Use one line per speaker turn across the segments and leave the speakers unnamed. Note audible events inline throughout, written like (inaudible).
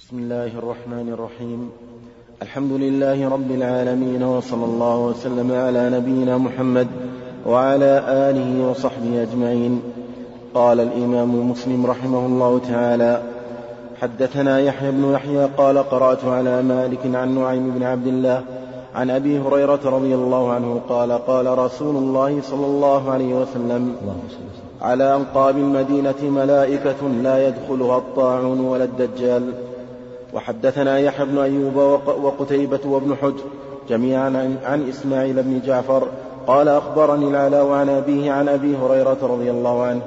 بسم الله الرحمن الرحيم. الحمد لله رب العالمين وصلى الله وسلم على نبينا محمد وعلى آله وصحبه أجمعين. قال الإمام مسلم رحمه الله تعالى حدثنا يحيى بن يحيى قال قرأت على مالك عن نعيم بن عبد الله عن أبي هريرة رضي الله عنه قال قال رسول الله صلى الله عليه وسلم على أنقاب المدينة ملائكة لا يدخلها الطاعون ولا الدجال. وحدثنا يحيى بن أيوب وقتيبة وابن حجر جميعا عن, إسماعيل بن جعفر قال أخبرني العلاء عن أبيه عن أبي هريرة رضي الله عنه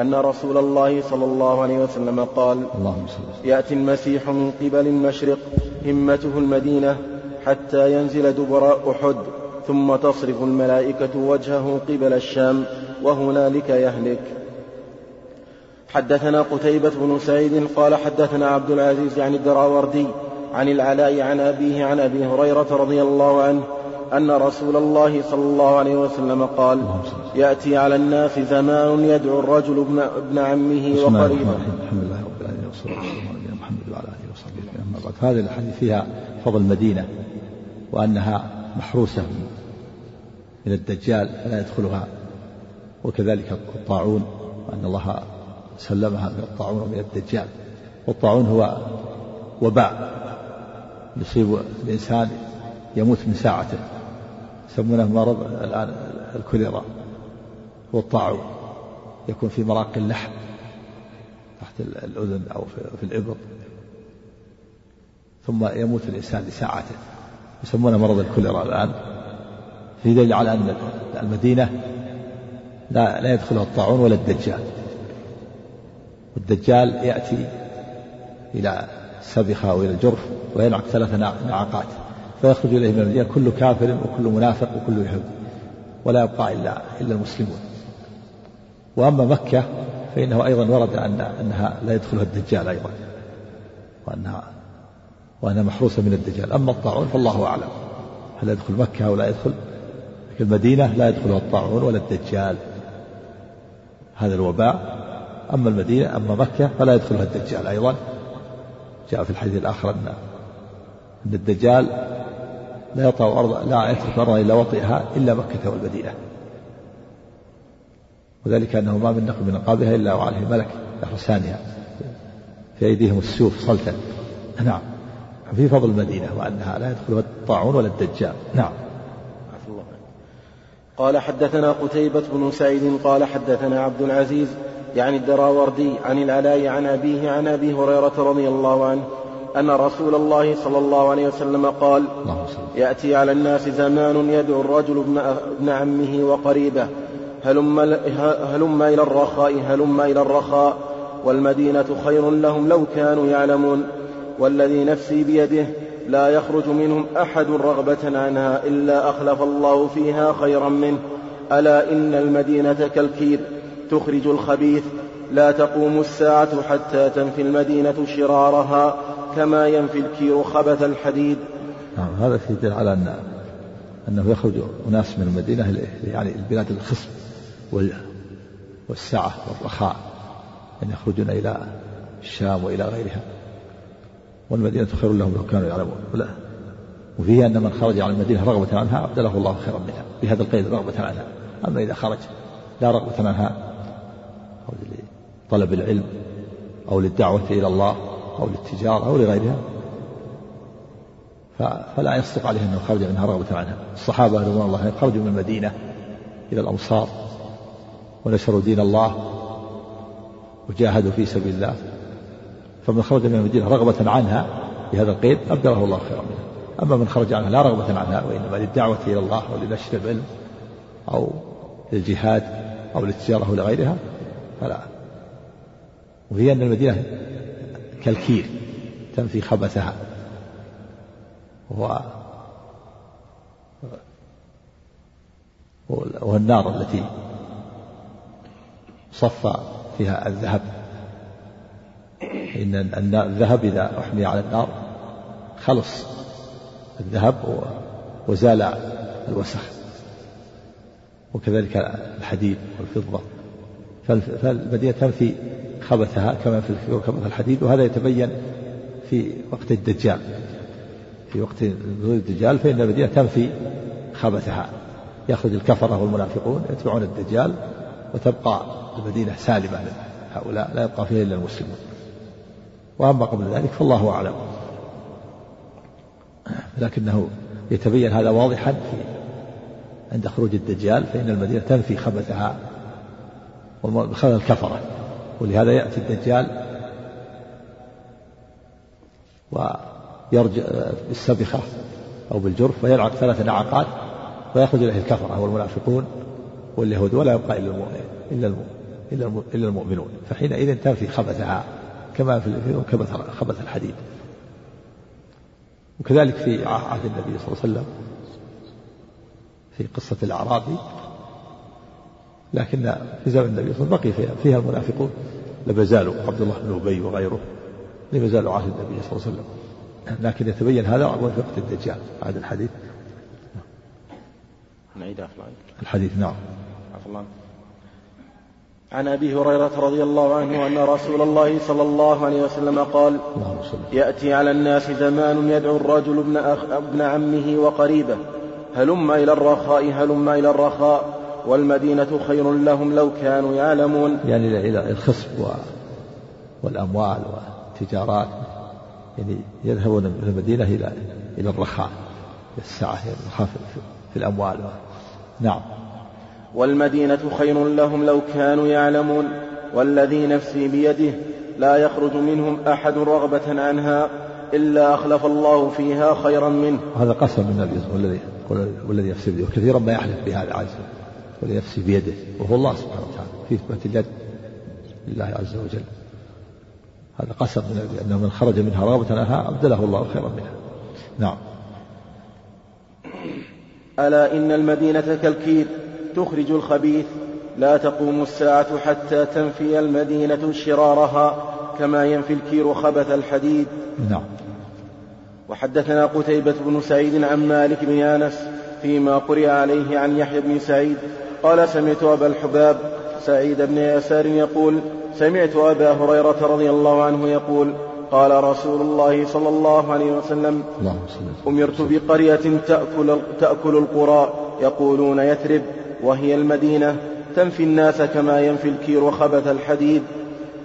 أن رسول الله صلى الله عليه وسلم قال يأتي المسيح من قبل المشرق همته المدينة حتى ينزل دبر أحد ثم تصرف الملائكة وجهه قبل الشام وهنالك يهلك. حدثنا قتيبة بن سعيد قال حدثنا عبد العزيز عن الدراوردي عن العلاء عن أبيه عن أبي هريرة رضي الله عنه أن رسول الله صلى الله عليه وسلم قال يأتي على الناس زمان يدعو الرجل ابن, ابن عمه وقريبه.
الحمد لله رب العالمين والصلاة والسلام على محمد وعلى آله وصحبه أما بعد هذه الحديث فيها فضل المدينة وأنها محروسة من الدجال فلا يدخلها وكذلك الطاعون وأن الله سلمها من الطاعون ومن الدجال. والطاعون هو وباء. يصيب الإنسان يموت من ساعته. يسمونه مرض الآن الكوليرا. هو الطاعون يكون في مراقي اللحم تحت الأذن أو في الإبط. ثم يموت الإنسان لساعته. يسمونه مرض الكوليرا الآن. في دليل على أن المدينة لا لا يدخلها الطاعون ولا الدجال. والدجال يأتي إلى سبخة أو إلى الجرف وينعق ثلاث نعقات فيخرج إليه من المدينة كل كافر وكل منافق وكل يهود ولا يبقى إلا إلا المسلمون. وأما مكة فإنه أيضا ورد أن أنها لا يدخلها الدجال أيضا وأنها وأنها محروسة من الدجال. أما الطاعون فالله أعلم هل يدخل مكة أو لا يدخل لكن المدينة لا يدخلها الطاعون ولا الدجال. هذا الوباء. أما المدينة أما مكة فلا يدخلها الدجال أيضا. جاء في الحديث الآخر أن أن الدجال لا يطأ أرض لا يترك أرضا إلا وطئها إلا مكة والمدينة. وذلك أنه ما من نقل من أقابها إلا وعليه ملك يحرسانها في أيديهم السيوف صلتا. نعم. في فضل المدينة وأنها لا يدخلها الطاعون ولا الدجال. نعم.
قال حدثنا قتيبة بن سعيد قال حدثنا عبد العزيز يعني الدراوردي عن العلاء عن أبيه عن أبي هريرة رضي الله عنه أن رسول الله صلى الله عليه وسلم قال يأتي على الناس زمان يدعو الرجل ابن, عمه وقريبه. هلم, هلم إلى الرخاء هلم إلى الرخاء. والمدينة خير لهم لو كانوا يعلمون. والذي نفسي بيده لا يخرج منهم أحد رغبة عنها إلا أخلف الله فيها خيرا منه. ألا إن المدينة كالكير. تخرج الخبيث لا تقوم الساعة حتى تنفي المدينة شرارها كما ينفي الكير خبث الحديد.
نعم هذا في دليل على أن أنه يخرج أناس من المدينة يعني البلاد الخصب والسعة والرخاء أن يخرجون إلى الشام وإلى غيرها. والمدينة خير لهم لو كانوا يعلمون. ولا وفيه أن من خرج على المدينة رغبة عنها أبدله الله خيرا منها بهذا القيد رغبة عنها. أما إذا خرج لا رغبة عنها. لطلب العلم أو للدعوة إلى الله أو للتجارة أو لغيرها. فلا يصدق عليه أنه خرج منها رغبة عنها. الصحابة رضوان الله عليهم خرجوا من المدينة إلى الأمصار ونشروا دين الله وجاهدوا في سبيل الله. فمن خرج من المدينة رغبة عنها بهذا القيد أبدله الله خيرا منها أما من خرج عنها لا رغبة عنها وإنما للدعوة إلى الله أو لنشر العلم أو للجهاد أو للتجارة أو لغيرها فلا. وهي أن المدينة كالكير تنفي خبثها. والنار التي صفى فيها الذهب. إن الذهب إذا أحمي على النار خلص الذهب وزال الوسخ. وكذلك الحديد والفضة. فالمدينة تنفي خبثها كما في خبث الحديد وهذا يتبين في وقت الدجال. في وقت نزول الدجال فإن المدينة تنفي خبثها. يخرج الكفرة والمنافقون يتبعون الدجال وتبقى المدينة سالمة هؤلاء لا يبقى فيها إلا المسلمون. وأما قبل ذلك فالله أعلم. لكنه يتبين هذا واضحا في عند خروج الدجال فإن المدينة تنفي خبثها وخبث الكفرة. ولهذا يأتي الدجال ويرجع بالسبخة أو بالجرف ويلعق ثلاث نعقات ويخرج إليه الكفرة والمنافقون واليهود ولا يبقى إلا إلا إلا المؤمنون. فحينئذ تنفي خبثها كما في خبث الحديد. وكذلك في عهد النبي صلى الله عليه وسلم في قصة الأعرابي لكن في زمن النبي صلى الله عليه وسلم بقي فيها, فيها المنافقون. لما زالوا عبد الله بن أبي وغيره. لما زالوا عهد النبي صلى الله عليه وسلم. لكن يتبين هذا في وقت الدجال. هذا الحديث.
نعيد
الحديث نعم.
عفو الله. عن أبي هريرة رضي الله عنه أن رسول الله صلى الله عليه وسلم قال يأتي على الناس زمان يدعو الرجل ابن, أخ ابن عمه وقريبه. هلم إلى الرخاء هلم إلى الرخاء. والمدينة خير لهم لو كانوا يعلمون.
يعني إلى الخصب والأموال والتجارات يعني يذهبون من المدينة إلى إلى الرخاء يعني الرخاء في الأموال نعم.
والمدينة خير لهم لو كانوا يعلمون. والذي نفسي بيده لا يخرج منهم أحد رغبة عنها إلا أخلف الله فيها خيرا منه.
هذا قسم من النبي والذي والذي نفسي بيده وكثيرا ما يحلف بهذا عز والذي نفسي بيده وهو الله سبحانه وتعالى في إثبات اليد لله عز وجل. هذا قسم أنه من خرج منها رغبة عنها أبدله الله خيرا منها. نعم.
ألا إن المدينة كالكير تخرج الخبيث لا تقوم الساعة حتى تنفي المدينة شرارها كما ينفي الكير خبث الحديد.
نعم.
وحدثنا قتيبة بن سعيد عن مالك بن أنس فيما قرئ عليه عن يحيى بن سعيد قال سمعت أبا الحباب سعيد بن يسار يقول سمعت أبا هريرة رضي الله عنه يقول قال رسول الله صلى الله عليه وسلم أمرت بقرية تأكل, تأكل القرى يقولون يثرب وهي المدينة تنفي الناس كما ينفي الكير خبث الحديد.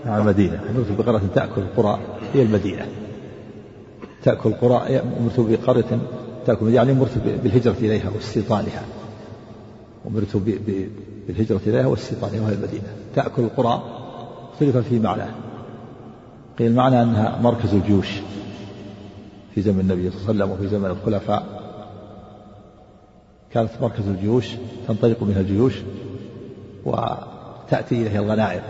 نعم المدينة. أمرت بقرية تأكل القرى هي المدينة. تأكل القرى أمرت بقرية تأكل يعني أمرت بالهجرة إليها واستيطانها. أمرت بالهجرة إليها واستيطانها وهي المدينة. تأكل القرى اختلف في معناه قيل معنى أنها مركز الجيوش في زمن النبي صلى الله عليه وسلم وفي زمن الخلفاء. كانت مركز الجيوش تنطلق منها الجيوش وتأتي إليها الغنائم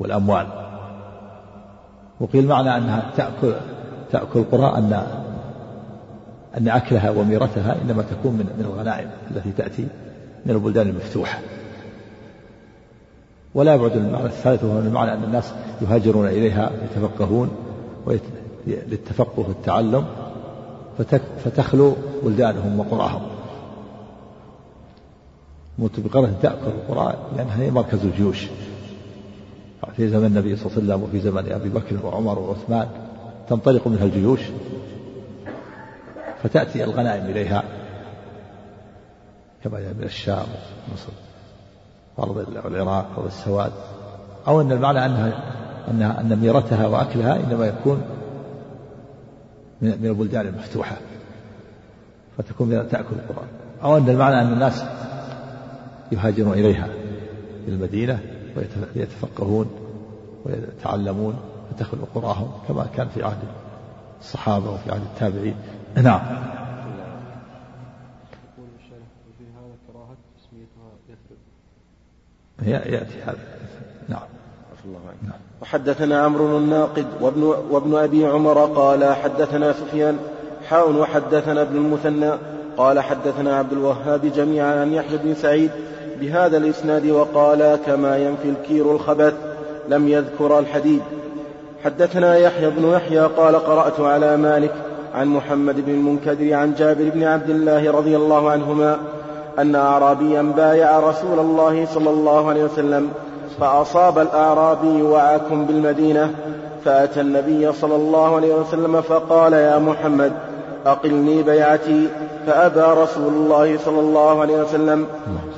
والأموال. وقيل معنى أنها تأكل تأكل القرى أن أن أكلها وميرتها إنما تكون من من الغنائم التي تأتي من البلدان المفتوحة. ولا يبعد المعنى الثالث وهو المعنى أن الناس يهاجرون إليها يتفقهون للتفقه والتعلم فتخلو بلدانهم وقرأهم. موت بقرة تأكل القرى لأنها هي مركز الجيوش. في زمن النبي صلى الله عليه وسلم وفي زمن أبي بكر وعمر وعثمان تنطلق منها الجيوش. فتأتي الغنائم إليها كما من الشام ومصر أرض العراق أو السواد. أو أن المعنى أنها أنها أن ميرتها وأكلها إنما يكون من البلدان المفتوحة فتكون تأكل القرآن. أو أن المعنى أن الناس يهاجرون إليها إلى المدينة ويتفقهون ويتعلمون فتخلو قراهم كما كان في عهد الصحابة وفي عهد التابعين. نعم. يأتي هذا. نعم. الله
نعم. وحدثنا عمرو الناقد وابن, وابن أبي عمر قال حدثنا سفيان حاون وحدثنا ابن المثنى قال حدثنا عبد الوهاب جميعا عن يحيى بن سعيد بهذا الإسناد وقال كما ينفي الكير الخبث لم يذكر الحديد. حدثنا يحيى بن يحيى قال قرأت على مالك عن محمد بن المنكدر عن جابر بن عبد الله رضي الله عنهما أن أعرابيا بايع رسول الله صلى الله عليه وسلم فأصاب الأعرابي وعاكم بالمدينة فأتى النبي صلى الله عليه وسلم فقال يا محمد أقلني بيعتي. فأبى رسول الله صلى الله عليه وسلم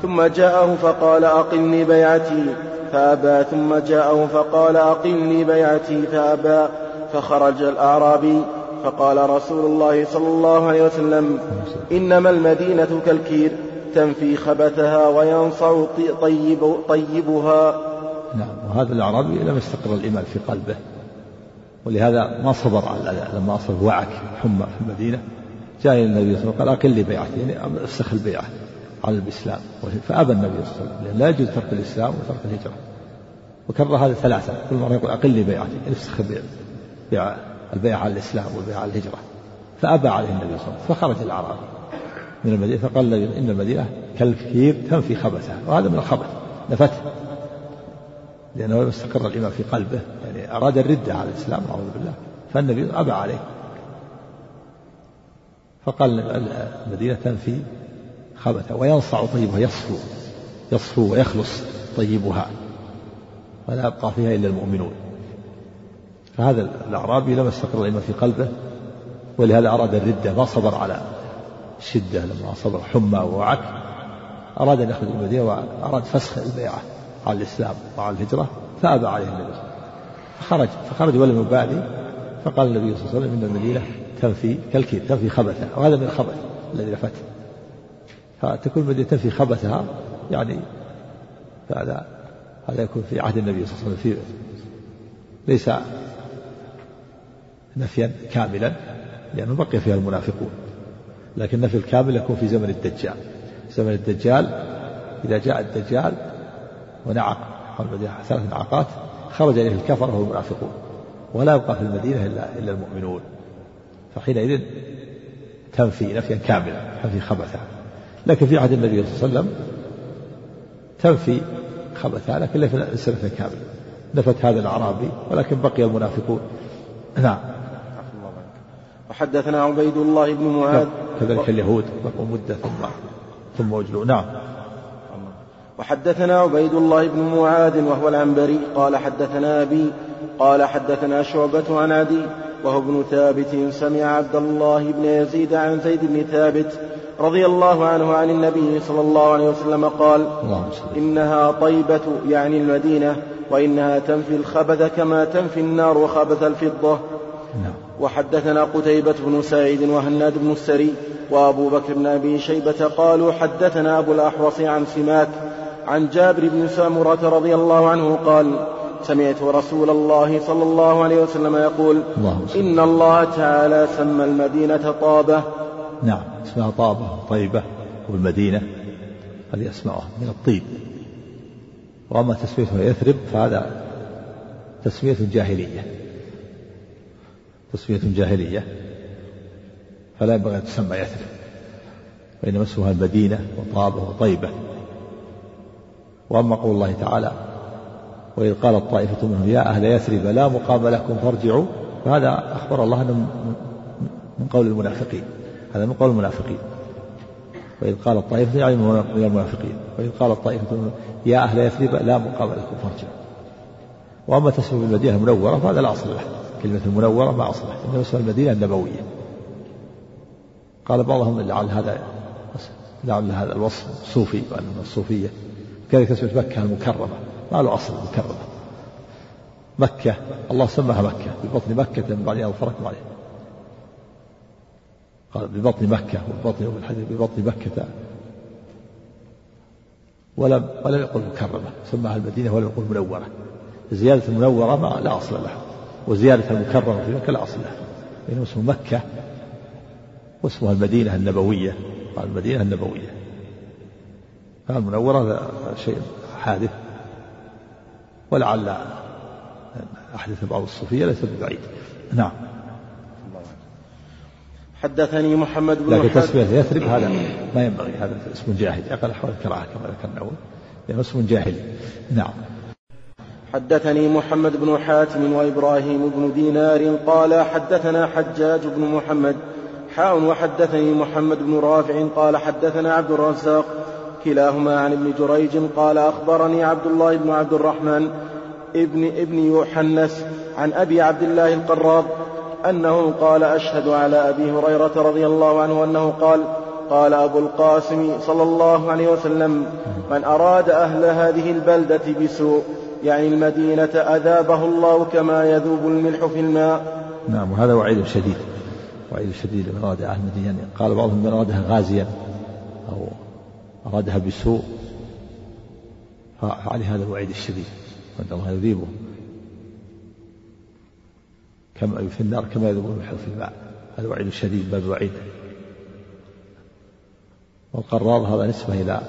ثم جاءه فقال أقلني بيعتي. فأبى ثم جاءه فقال أقلني بيعتي. فأبى فخرج الأعرابي فقال رسول الله صلى الله عليه وسلم إنما المدينة كالكير تنفي خبثها وينصع طيب طيبها.
نعم وهذا الأعرابي لم يستقر الإيمان في قلبه ولهذا ما صبر على لما أصاب وعك حمى في المدينة جاء إلى النبي صلى الله عليه وسلم قال أقل لي بيعتي يعني افسخ البيعة على الإسلام فأبى النبي صلى الله عليه وسلم لا يجوز ترك الإسلام وترك الهجرة وكرر هذا ثلاثة كل مرة يقول أقل لي بيعتي يعني افسخ بيع البيعة على الإسلام والبيعة على الهجرة فأبى عليه النبي صلى الله عليه وسلم فخرج الأعرابي من المدينة فقال إن المدينة كالكثير تنفي خبثها وهذا من الخبث نفته لأنه لم يستقر الإيمان في قلبه يعني أراد الردة على الإسلام نعوذ بالله. فالنبي أبى عليه. فقال المدينة تنفي خبثها وينصع طيبها يصفو يصفو ويخلص طيبها ولا يبقى فيها إلا المؤمنون. فهذا الأعرابي لم يستقر الإيمان في قلبه ولهذا أراد الردة ما صبر على الشدة لما صبر حمى ووعك أراد أن يخرج من المدينة وأراد فسخ البيعة على الإسلام وعلى الهجرة فأبى عليه النبي صلى الله عليه وسلم. فخرج فخرج ولم يبالي فقال النبي صلى الله عليه وسلم إن المدينة تنفي كالكيد تنفي خبثها وهذا من الخبث الذي نفته فتكون المدينة تنفي خبثها يعني هذا هذا يكون في عهد النبي صلى الله عليه وسلم ليس نفيا كاملا لأنه بقي فيها المنافقون. لكن النفي الكامل يكون في زمن الدجال. زمن الدجال إذا جاء الدجال ونعق حول المدينة ثلاث نعقات خرج إليه الكفرة والمنافقون ولا يبقى في المدينة إلا إلا المؤمنون. فحينئذ تنفي نفيا كاملا تنفي خبثها لكن في عهد النبي صلى الله عليه وسلم تنفي خبثها لكن ليس نفيا كاملا. نفت هذا الأعرابي ولكن بقي المنافقون. نعم.
وحدثنا عبيد الله بن معاذ.
كذلك اليهود بقوا مدة ثم ثم وجلوا نعم.
وحدثنا عبيد الله بن معاذ وهو العنبري قال حدثنا أبي قال حدثنا شعبة عن عدي وهو ابن ثابت سمع عبد الله بن يزيد عن زيد بن ثابت رضي الله عنه عن النبي صلى الله عليه وسلم قال إنها طيبة يعني المدينة وإنها تنفي الخبث كما تنفي النار خبث الفضة. نعم. وحدثنا قتيبة بن سعيد وهناد بن السري وأبو بكر بن أبي شيبة قالوا حدثنا أبو الأحوص عن سماك عن جابر بن سامرة رضي الله عنه قال سمعت رسول الله صلى الله عليه وسلم يقول إن الله تعالى سمى المدينة طابة.
نعم اسمها طابة طيبة والمدينة هذه أسماءها من الطيب. وأما تسميتها يثرب فهذا تسمية جاهلية. تسمية جاهلية فلا ينبغي أن تسمى يثرب وإنما اسمها المدينة وطابة وطيبة. وأما قول الله تعالى وإذ قالت طائفة منهم يا أهل يثرب لا مقام لكم فارجعوا. فهذا أخبر الله أنه من قول المنافقين. هذا من قول المنافقين. وإذ قالت طائفة يعني من المنافقين. وإذ قالت طائفة منهم يا أهل يثرب لا مقام لكم فارجعوا. وأما تسمى بالمدينة المنورة فهذا لا أصل له. كلمة المنورة ما أصل له إنما اسمها المدينة النبوية. قال بعضهم لعل هذا لعل هذا الوصف صوفي وأنه الصوفية. كذلك اسمه مكة المكرمة. ما له أصل مكرمة مكة الله سماها مكة. ببطن مكة من بعد أظفركم عليه. قال ببطن مكة وببطن الحديث ببطن مكة. ولم ولم يقل مكرمة. سماها المدينة ولم يقل منورة. زيادة المنورة ما لا أصل لها. وزيادة المكرمة في مكة لا أصل لها. إنه اسمه مكة واسمها المدينة النبوية. قال المدينة النبوية. فالمنورة شيء حادث. ولعل أحدث بعض الصوفية ليس ببعيد. نعم.
حدثني محمد بن
لكن تسمية يثرب هذا ما ينبغي. هذا اسم جاهلي. أقل أحوال الكراهة كما ذكرنا أول. لأنه اسم جاهلي. نعم.
حدثني محمد بن حاتم وإبراهيم بن دينار قال حدثنا حجاج بن محمد حاء وحدثني محمد بن رافع قال حدثنا عبد الرزاق كلاهما عن ابن جريج قال أخبرني عبد الله بن عبد الرحمن ابن ابن يوحنس عن أبي عبد الله القراض أنه قال أشهد على أبي هريرة رضي الله عنه أنه قال قال أبو القاسم صلى الله عليه وسلم من أراد أهل هذه البلدة بسوء يعني المدينة أذابه الله كما يذوب الملح في الماء.
نعم وهذا وعيد شديد وعيد شديد من أراد أهل المدينة. يعني قال بعضهم من أرادها غازيا أو أرادها بسوء فعليه هذا الوعيد الشديد. وأن الله يذيبه. كما في النار كما يذوب الملح في الماء. هذا وعيد شديد بل وعيد. والقراض هذا نسبة إلى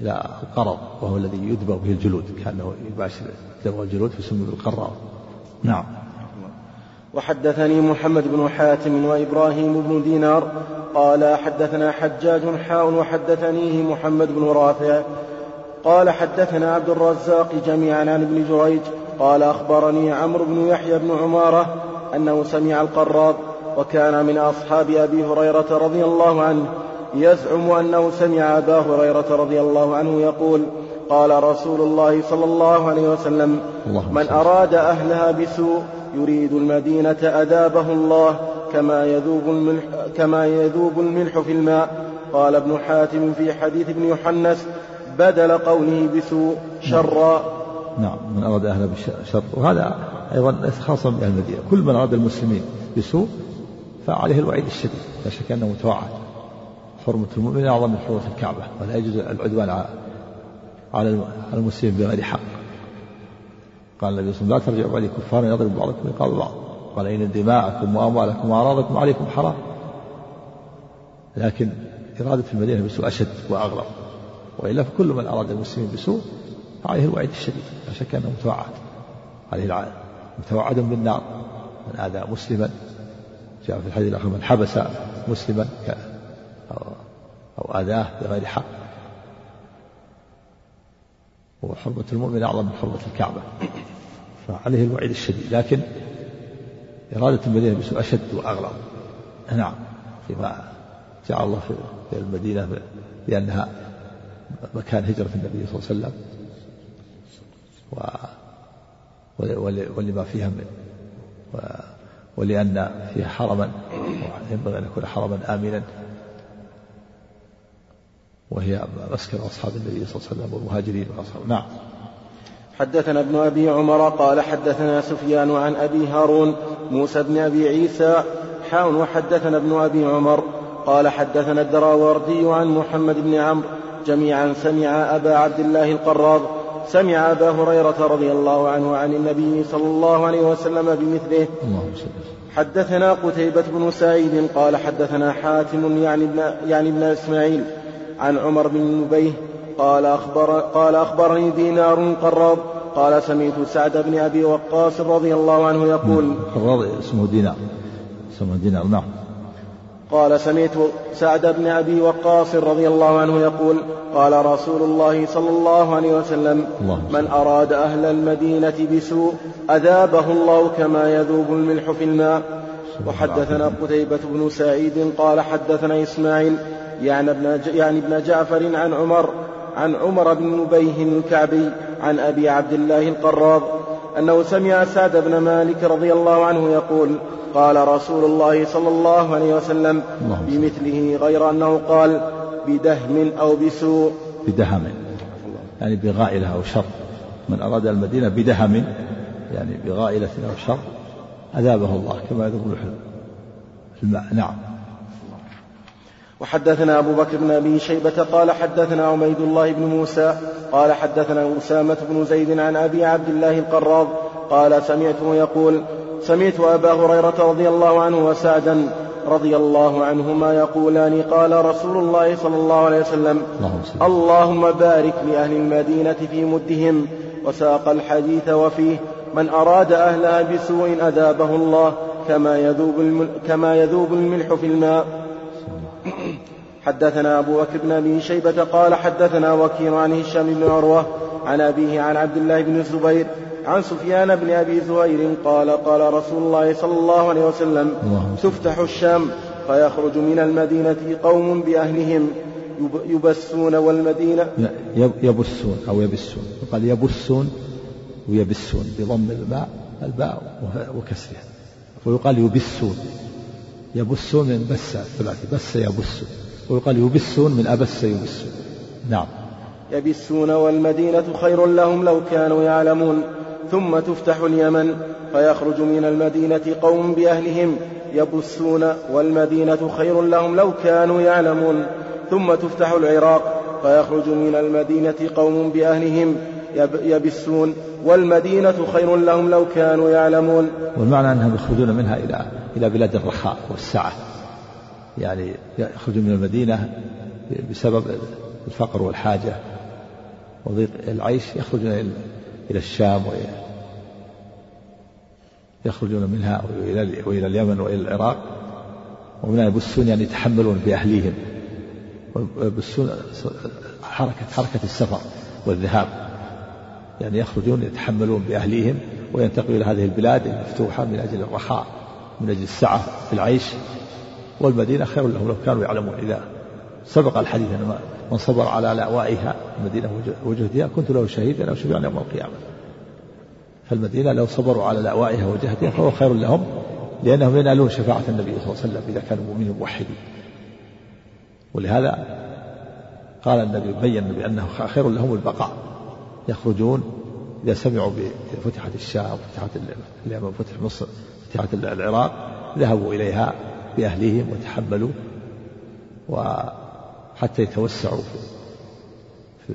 إلى القرض وهو الذي يدبغ به الجلود كأنه يباشر دبغ الجلود فسمي بالقراض نعم.
وحدثني محمد بن حاتم وإبراهيم بن دينار قال حدثنا حجاج حاء وحدثنيه محمد بن رافع قال حدثنا عبد الرزاق جميعا عن ابن جريج قال أخبرني عمرو بن يحيى بن عمارة أنه سمع القراض وكان من أصحاب أبي هريرة رضي الله عنه يزعم أنه سمع أبا هريرة رضي الله عنه يقول قال رسول الله صلى الله عليه وسلم من أراد أهلها بسوء يريد المدينة أذابه الله كما يذوب الملح, كما يذوب الملح في الماء. قال ابن حاتم في حديث ابن يحنس بدل قوله بسوء شرا.
نعم من أراد أهلها بشر وهذا أيضا خاصا بأهل المدينة. كل من أراد المسلمين بسوء فعليه الوعيد الشديد لا شك أنه متوعد. حرمة المؤمن أعظم من حرمة الكعبة ولا يجوز العدوان على المسلمين بغير حق. قال النبي صلى الله عليه وسلم لا ترجعوا بعدي كفارا يضرب بعضكم رقاب بعض. قال إن دماءكم وأموالكم وأعراضكم عليكم حرام. لكن إرادة المدينة بسوء أشد وأغلب وإلا فكل من أراد المسلمين بسوء فعليه الوعيد الشديد لا شك أنه متوعد. عليه العالم متوعد بالنار. من آذى مسلما. جاء في الحديث الآخر من حبس مسلما أو آذاه بغير حق. وحرمة المؤمن أعظم من حرمة الكعبة. فعليه الوعيد الشديد. لكن إرادة المدينة بسوء أشد وأغلظ نعم. فيما جعل الله في المدينة بأنها مكان هجرة النبي صلى الله عليه وسلم. و ولما فيها من ولأن فيها حرما. ينبغي أن يكون حرما آمنا. وهي مسكن أصحاب النبي صلى الله عليه وسلم والمهاجرين وأصحابه نعم.
حدثنا ابن أبي عمر قال حدثنا سفيان عن أبي هارون موسى بن أبي عيسى حاون وحدثنا ابن أبي عمر قال حدثنا الدراوردي عن محمد بن عمرو جميعا سمع أبا عبد الله القراض سمع أبا هريرة رضي الله عنه عن النبي صلى الله عليه وسلم بمثله. حدثنا قتيبة بن سعيد قال حدثنا حاتم يعني ابن, يعني ابن إسماعيل عن عمر بن نبيه قال, أخبر قال أخبرني دينار قراض قال سمعت سعد بن أبي وقاص رضي الله عنه يقول
قراض اسمه دينار. اسمه دينار. نعم.
قال سمعت سعد بن أبي وقاص رضي الله عنه يقول قال رسول الله صلى الله عليه وسلم من أراد أهل المدينة بسوء أذابه الله كما يذوب الملح في الماء. وحدثنا قتيبة بن سعيد قال حدثنا إسماعيل يعني ابن يعني ابن جعفر عن عمر عن عمر بن نبيه الكعبي عن أبي عبد الله القراض أنه سمع سعد بن مالك رضي الله عنه يقول قال رسول الله صلى الله عليه وسلم بمثله غير أنه قال بدهم أو بسوء.
بدهم يعني بغائلة أو شر. من أراد المدينة بدهم يعني بغائلة أو شر أذابه الله كما يذوب الماء نعم.
وحدثنا أبو بكر بن أبي شيبة قال حدثنا عبيد الله بن موسى قال حدثنا أسامة بن زيد عن أبي عبد الله القراض قال سمعته يقول سمعت أبا هريرة رضي الله عنه وسعدا رضي الله عنهما يقولان قال رسول الله صلى الله عليه وسلم اللهم بارك لأهل المدينة في مدهم وساق الحديث وفيه من أراد أهلها بسوء أذابه الله كما يذوب, كما يذوب الملح في الماء. حدثنا أبو بكر بن أبي شيبة قال حدثنا وكيل عن هشام بن عروة عن أبيه عن عبد الله بن الزبير عن سفيان بن أبي زهير قال قال رسول الله صلى الله عليه وسلم تفتح الشام فيخرج من المدينة قوم بأهلهم يبسون والمدينة
يبسون أو يبسون. قال يبسون ويبسون بضم الماء الباء وكسرها. ويقال يبسون. يبسون من بس الثلاثي بس يبس ويقال يبسون من أبس يبسون نعم.
يبسون والمدينة خير لهم لو كانوا يعلمون ثم تفتح اليمن فيخرج من المدينة قوم بأهلهم يبسون والمدينة خير لهم لو كانوا يعلمون ثم تفتح العراق فيخرج من المدينة قوم بأهلهم يبسون والمدينة خير لهم لو كانوا يعلمون.
والمعنى أنهم يخرجون منها إلى إلى بلاد الرخاء والسعة. يعني يخرجون من المدينة بسبب الفقر والحاجة وضيق العيش يخرجون إلى الشام يخرجون منها وإلى اليمن وإلى العراق. ومنها يبسون يعني يتحملون بأهليهم ويبسون حركة حركة السفر والذهاب. يعني يخرجون يتحملون بأهليهم وينتقلوا إلى هذه البلاد المفتوحة من أجل الرخاء من أجل السعة في العيش. والمدينة خير لهم لو كانوا يعلمون. إذا سبق الحديث أن من صبر على لأوائها المدينة وجهدها كنت له شهيدا أو شفيعا يوم القيامة. فالمدينة لو صبروا على لأوائها وجهدها فهو خير لهم لأنهم ينالون شفاعة النبي صلى الله عليه وسلم إذا كانوا مؤمنين موحدين ولهذا قال النبي بين بأنه خير لهم البقاء. يخرجون إذا سمعوا بفتحة الشام فتحت اليمن فتح مصر فتحت العراق ذهبوا إليها بأهليهم وتحملوا وحتى يتوسعوا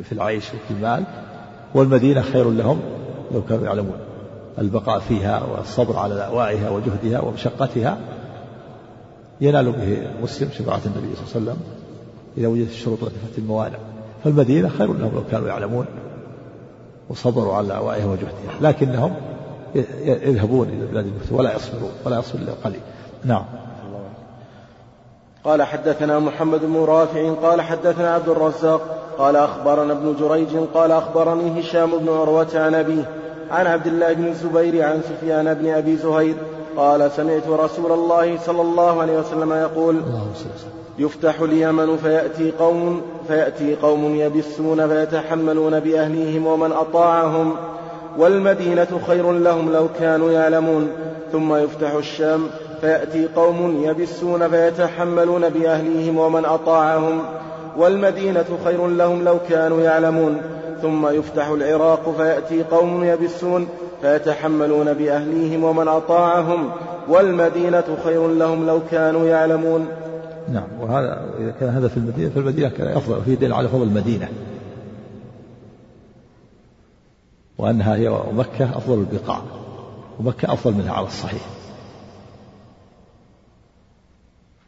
في العيش وفي المال. والمدينة خير لهم لو كانوا يعلمون. البقاء فيها والصبر على لأوائها وجهدها ومشقتها ينال به المسلم شفاعة النبي صلى الله عليه وسلم إذا وجدت الشروط التي الموانع. فالمدينة خير لهم لو كانوا يعلمون وصبروا على لأوائها وجهدها. لكنهم يذهبون إلى بلاد المفتوح ولا يصبرون ولا يصبر إلا قليل نعم.
قال حدثنا محمد بن رافع قال حدثنا عبد الرزاق قال أخبرنا ابن جريج قال أخبرني هشام بن عروة عن أبيه عن عبد الله بن الزبير عن سفيان بن أبي زهير قال سمعت رسول الله صلى الله عليه وسلم يقول يفتح اليمن فيأتي قوم فيأتي قوم يبسون فيتحملون بأهليهم ومن أطاعهم والمدينة خير لهم لو كانوا يعلمون ثم يفتح الشام فيأتي قوم يبسون فيتحملون بأهليهم ومن أطاعهم والمدينة خير لهم لو كانوا يعلمون. ثم يفتح العراق فيأتي قوم يبسون فيتحملون بأهليهم ومن أطاعهم والمدينة خير لهم لو كانوا يعلمون.
نعم وهذا إذا كان هذا في المدينة فالمدينة كان أفضل في دليل على فضل المدينة. وأنها هي مكة أفضل البقاع ومكة أفضل منها على الصحيح.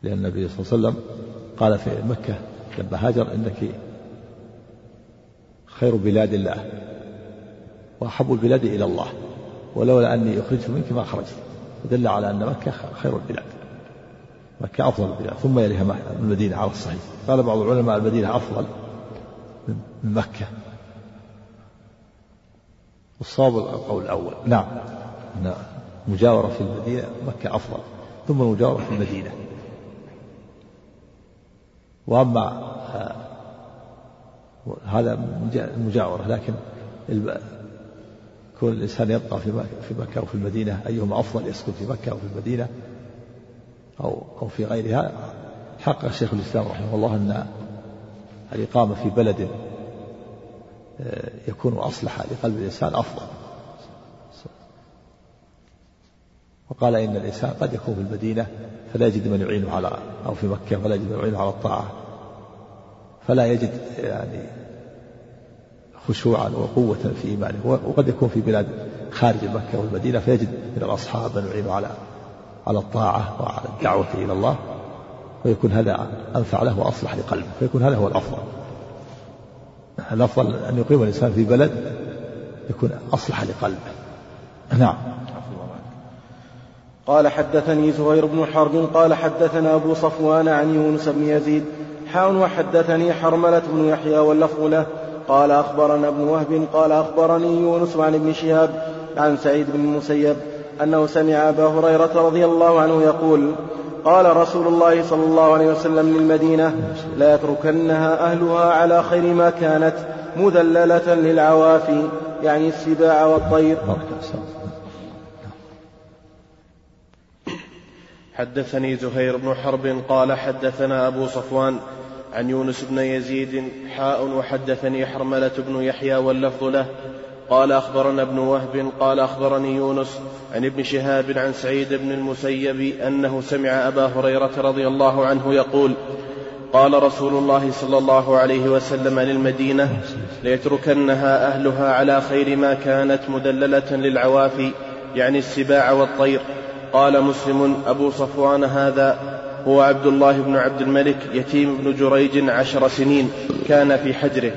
لأن النبي صلى الله عليه وسلم قال في مكة لما هاجر إنك خير بلاد الله وأحب البلاد إلى الله ولولا أني أخرجت منك ما خرجت. دل على أن مكة خير البلاد. مكة أفضل البلاد. ثم يليها المدينة على الصحيح. قال بعض العلماء المدينة أفضل من مكة. والصواب القول الأول. نعم. أن مجاورة في المدينة مكة أفضل. ثم المجاورة في المدينة. وأما هذا المجاورة لكن كون الإنسان يبقى في في مكة في المدينة أيهما أفضل يسكن في مكة أو في المدينة أو أو في غيرها؟ حقق شيخ الإسلام رحمه الله أن الإقامة في بلد آه، يكون أصلح لقلب الإنسان أفضل. وقال إن الإنسان قد يكون في المدينة فلا يجد من يعينه على أو في مكة فلا يجد من يعينه على الطاعة. فلا يجد يعني خشوعا وقوة في إيمانه. وقد يكون في بلاد خارج مكة والمدينة فيجد من الأصحاب من يعينه على على الطاعة وعلى الدعوة إلى الله. ويكون هذا أنفع له وأصلح لقلبه. فيكون هذا هو الأفضل. الأفضل أن يقيم الإنسان في بلد يكون أصلح لقلبه. نعم.
قال حدثني زهير بن حرب قال حدثنا أبو صفوان عن يونس بن يزيد حاون وحدثني حرملة بن يحيى واللفظ له قال أخبرنا ابن وهب قال أخبرني يونس عن ابن شهاب عن سعيد بن المسيب أنه سمع أبا هريرة رضي الله عنه يقول قال رسول الله صلى الله عليه وسلم للمدينة لا يتركنها أهلها على خير ما كانت مذللة للعوافي يعني السباع والطير.
حدثني زهير بن حرب قال حدثنا أبو صفوان عن يونس بن يزيد حاء وحدثني حرملة بن يحيى واللفظ له. قال أخبرنا ابن وهب قال أخبرني يونس عن ابن شهاب عن سعيد بن المسيب أنه سمع أبا هريرة رضي الله عنه يقول قال رسول الله صلى الله عليه وسلم للمدينة ليتركنها أهلها على خير ما كانت مدللة للعوافي يعني السباع والطير. قال مسلم أبو صفوان هذا هو عبد الله بن عبد الملك يتيم بن جريج عشر سنين كان في حجره.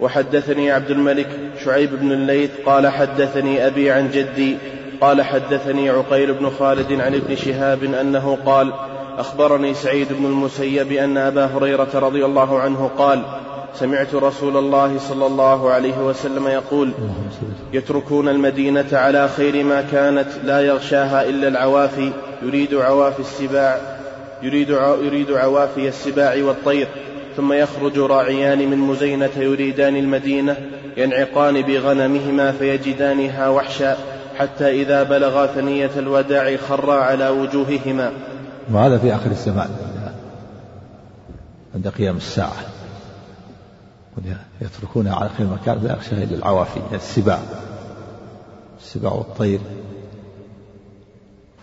وحدثني عبد الملك شعيب بن الليث قال حدثني أبي عن جدي قال حدثني عقيل بن خالد عن ابن شهاب أنه قال أخبرني سعيد بن المسيب أن أبا هريرة رضي الله عنه قال سمعت رسول الله صلى الله عليه وسلم يقول يتركون المدينة على خير ما كانت لا يغشاها إلا العوافي يريد عوافي السباع يريد يريد عوافي السباع والطير ثم يخرج راعيان من مزينة يريدان المدينة ينعقان بغنمهما فيجدانها وحشا حتى إذا بلغا ثنية الوداع خرا على وجوههما.
وهذا في آخر الزمان عند قيام الساعة. يتركونها على خير مكان. لا يخشى إلا العوافي السباع. السباع والطير.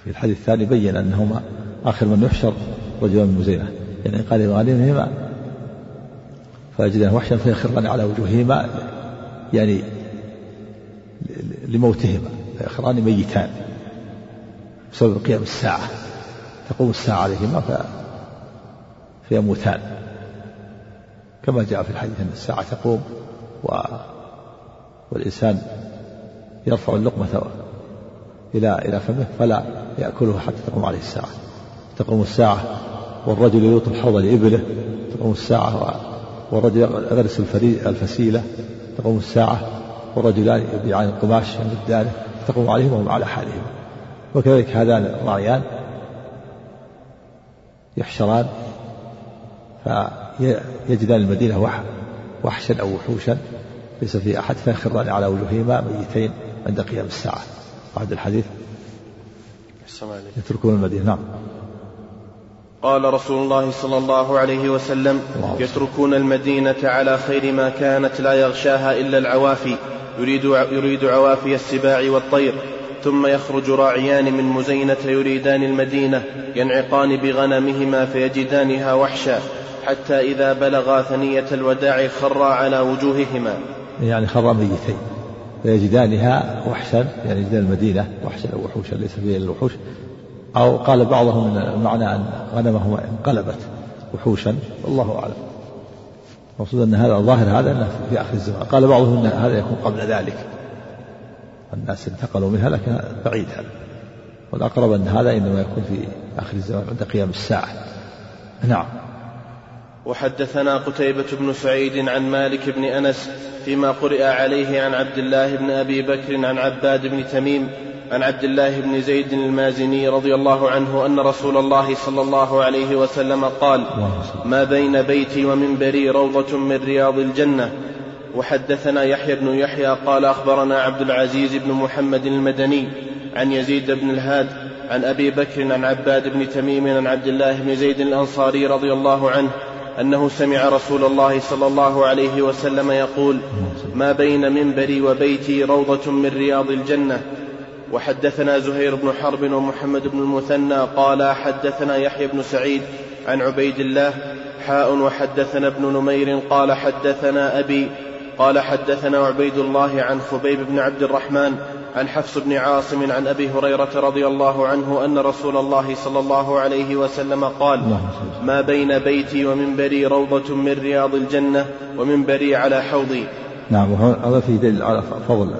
في الحديث الثاني بين أنهما آخر من يحشر رجل من مزينة يعني قال غانمهما فيجدان وحشا فيخران على وجوههما يعني لموتهما فيخران ميتان بسبب قيام الساعة. تقوم الساعة عليهما فيموتان. كما جاء في الحديث أن الساعة تقوم و والإنسان يرفع اللقمة إلى إلى فمه فلا يأكله حتى تقوم عليه الساعة. تقوم الساعة والرجل يلوط الحوض لإبله. تقوم الساعة والرجل يغرس الفسيلة. تقوم الساعة والرجلان يبيعان القماش عند الدار تقوم عليهم وهم على حالهم. وكذلك هذان الراعيان يحشران. فيجدان المدينة وحشا أو وحوشا ليس في أحد فيخران على وجوههما ميتين عند قيام الساعة. بعد الحديث. يتركون المدينة. نعم.
قال رسول الله صلى الله عليه وسلم يتركون المدينة على خير ما كانت لا يغشاها إلا العوافي يريد, يريد عوافي السباع والطير. ثم يخرج راعيان من مزينة يريدان المدينة ينعقان بغنمهما فيجدانها وحشا. حتى إذا بلغا ثنية الوداع خرا على وجوههما.
يعني خرا ميتين. فيجدانها وحشا يعني يجدان المدينة وحشا أو وحوشا ليس فيها الوحوش. أو قال بعضهم المعنى أن غنمهما انقلبت وحوشا. والله أعلم. المقصود أن هذا الظاهر هذا أنه في آخر الزمان. قال بعضهم أن هذا يكون قبل ذلك. الناس انتقلوا منها لكن بعيد هذا. والأقرب أن هذا إنما يكون في آخر الزمان عند قيام الساعة. نعم.
وحدثنا قتيبة بن سعيد عن مالك بن أنس فيما قرئ عليه عن عبد الله بن أبي بكر عن عباد بن تميم عن عبد الله بن زيد المازني رضي الله عنه أن رسول الله صلى الله عليه وسلم قال ما بين بيتي ومنبري روضة من رياض الجنة. وحدثنا يحيى بن يحيى قال أخبرنا عبد العزيز بن محمد المدني عن يزيد بن الهاد عن أبي بكر عن عباد بن تميم عن عبد الله بن زيد الأنصاري رضي الله عنه أنه سمع رسول الله صلى الله عليه وسلم يقول ما بين منبري وبيتي روضة من رياض الجنة. وحدثنا زهير بن حرب ومحمد بن المثنى قال حدثنا يحيى بن سعيد عن عبيد الله حاء وحدثنا ابن نمير قال حدثنا أبي قال حدثنا عبيد الله عن خبيب بن عبد الرحمن عن حفص بن عاصم عن أبي هريرة رضي الله عنه أن رسول الله صلى الله عليه وسلم قال ما بين بيتي ومنبري روضة من رياض الجنة ومنبري على حوضي.
نعم وهذا في دليل على فضل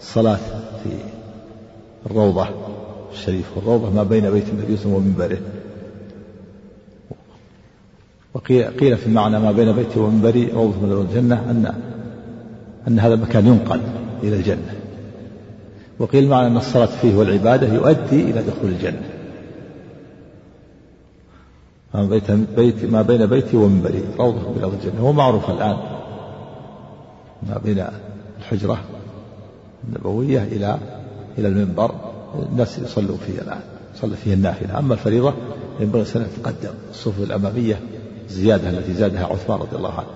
الصلاة في الروضة الشريف والروضه ما بين بيت النبي صلى الله عليه وسلم ومنبره. وقيل في المعنى ما بين بيتي ومنبري روضة من الجنة أن أن هذا المكان ينقل إلى الجنة. وقيل معنى أن الصلاة فيه والعبادة يؤدي إلى دخول الجنة. بيت بيت ما بين بيتي ومنبري. روضة من رياض الجنة. هو معروف الآن. ما بين الحجرة النبوية إلى إلى المنبر. الناس يصلوا فيه الآن. يصلي فيه النافلة. أما الفريضة ينبغي الإنسان يتقدم الصفوف الأمامية الزيادة التي زادها عثمان رضي الله عنه.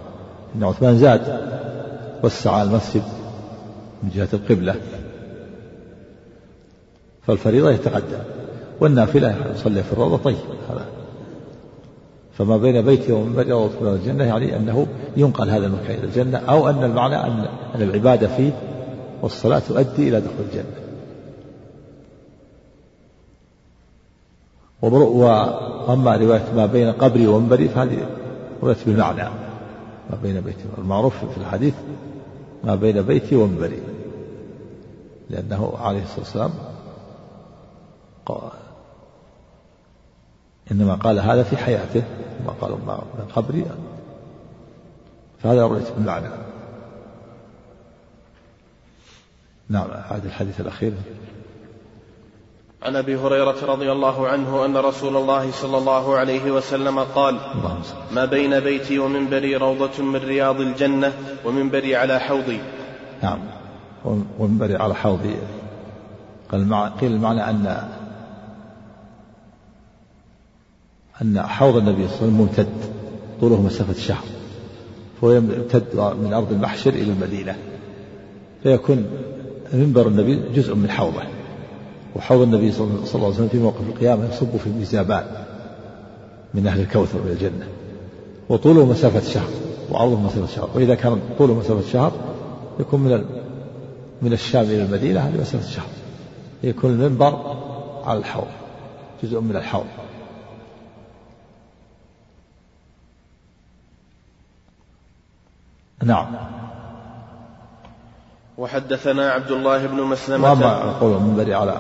إن عثمان زاد وسع المسجد من جهة القبلة. فالفريضة يتقدم والنافلة يصلي في الروضة. طيب هذا. فما بين بيتي ومنبري روضة من الجنة يعني أنه ينقل هذا المكان إلى الجنة أو أن المعنى أن العبادة فيه والصلاة تؤدي إلى دخول الجنة. وأما رواية ما بين قبري ومنبري فهذه رواية بالمعنى ما بين بيتي المعروف في الحديث ما بين بيتي ومنبري لأنه عليه الصلاة والسلام إنما قال هذا في حياته ما قال من قبري فهذا رؤية بالمعنى نعم هذا الحديث الأخير.
عن أبي هريرة رضي الله عنه أن رسول الله صلى الله عليه وسلم قال ما بين بيتي ومنبري روضة من رياض الجنة ومنبري على حوضي.
نعم ومنبري على حوضي. قال قيل المعنى أن أن حوض النبي صلى الله عليه وسلم ممتد طوله مسافة شهر فهو يمتد من أرض المحشر إلى المدينة فيكون منبر النبي جزء من حوضه وحوض النبي صلى الله عليه وسلم في موقف القيامة يصب في ميزابان من أهل الكوثر من الجنة وطوله مسافة شهر وعرضه مسافة شهر وإذا كان طوله مسافة شهر يكون من من الشام إلى المدينة هذه مسافة شهر يكون المنبر على الحوض جزء من الحوض. نعم.
وحدثنا عبد الله بن مسلمة.
وأما قول المنبر على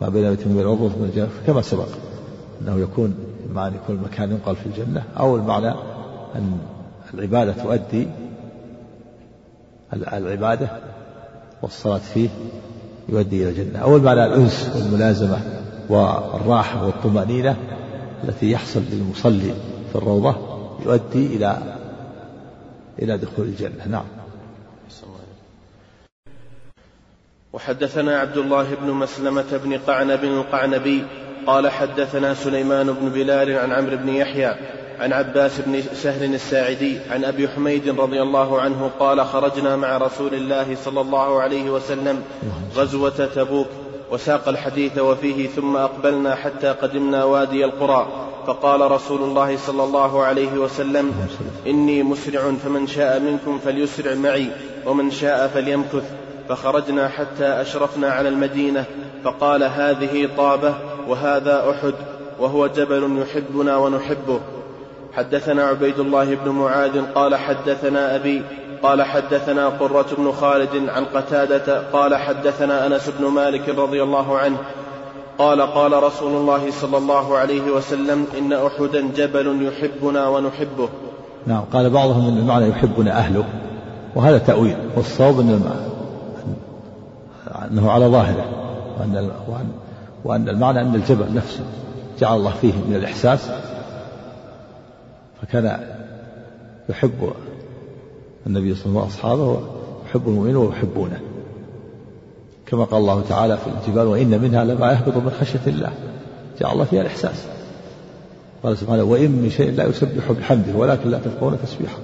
ما بين بيت المنبر من الجنة كما سبق أنه يكون معنى يكون المكان ينقل في الجنة. أو المعنى أن العبادة تؤدي العبادة والصلاة فيه يؤدي إلى الجنة. أو المعنى الأنس والملازمة والراحة والطمأنينة التي يحصل للمصلي في الروضة. يؤدي إلى إلى دخول الجنة. نعم.
وحدثنا عبد الله بن مسلمة بن قعنب القعنبي قال حدثنا سليمان بن بلال عن عمرو بن يحيى عن عباس بن سهل الساعدي عن أبي حميد رضي الله عنه قال خرجنا مع رسول الله صلى الله عليه وسلم غزوة تبوك وساق الحديث وفيه ثم أقبلنا حتى قدمنا وادي القرى. فقال رسول الله صلى الله عليه وسلم إني مسرع فمن شاء منكم فليسرع معي ومن شاء فليمكث. فخرجنا حتى أشرفنا على المدينة فقال هذه طابة وهذا أحد وهو جبل يحبنا ونحبه. حدثنا عبيد الله بن معاذ قال حدثنا أبي قال حدثنا قرة بن خالد عن قتادة قال حدثنا أنس بن مالك رضي الله عنه قال قال رسول الله صلى الله عليه وسلم إن أحدا جبل يحبنا ونحبه.
نعم قال بعضهم أن المعنى يحبنا أهله وهذا تأويل والصواب أن أنه على ظاهره وأن, وأن, وأن المعنى أن الجبل نفسه جعل الله فيه من الإحساس فكان يحب النبي صلى الله عليه وسلم وأصحابه يحب المؤمنين ويحبونه. كما قال الله تعالى في الجبال وإن منها لما يهبط من خشية الله. جعل الله فيها الإحساس. قال سبحانه وإن من شيء لا يسبح بحمده ولكن لا تفقهون تسبيحه.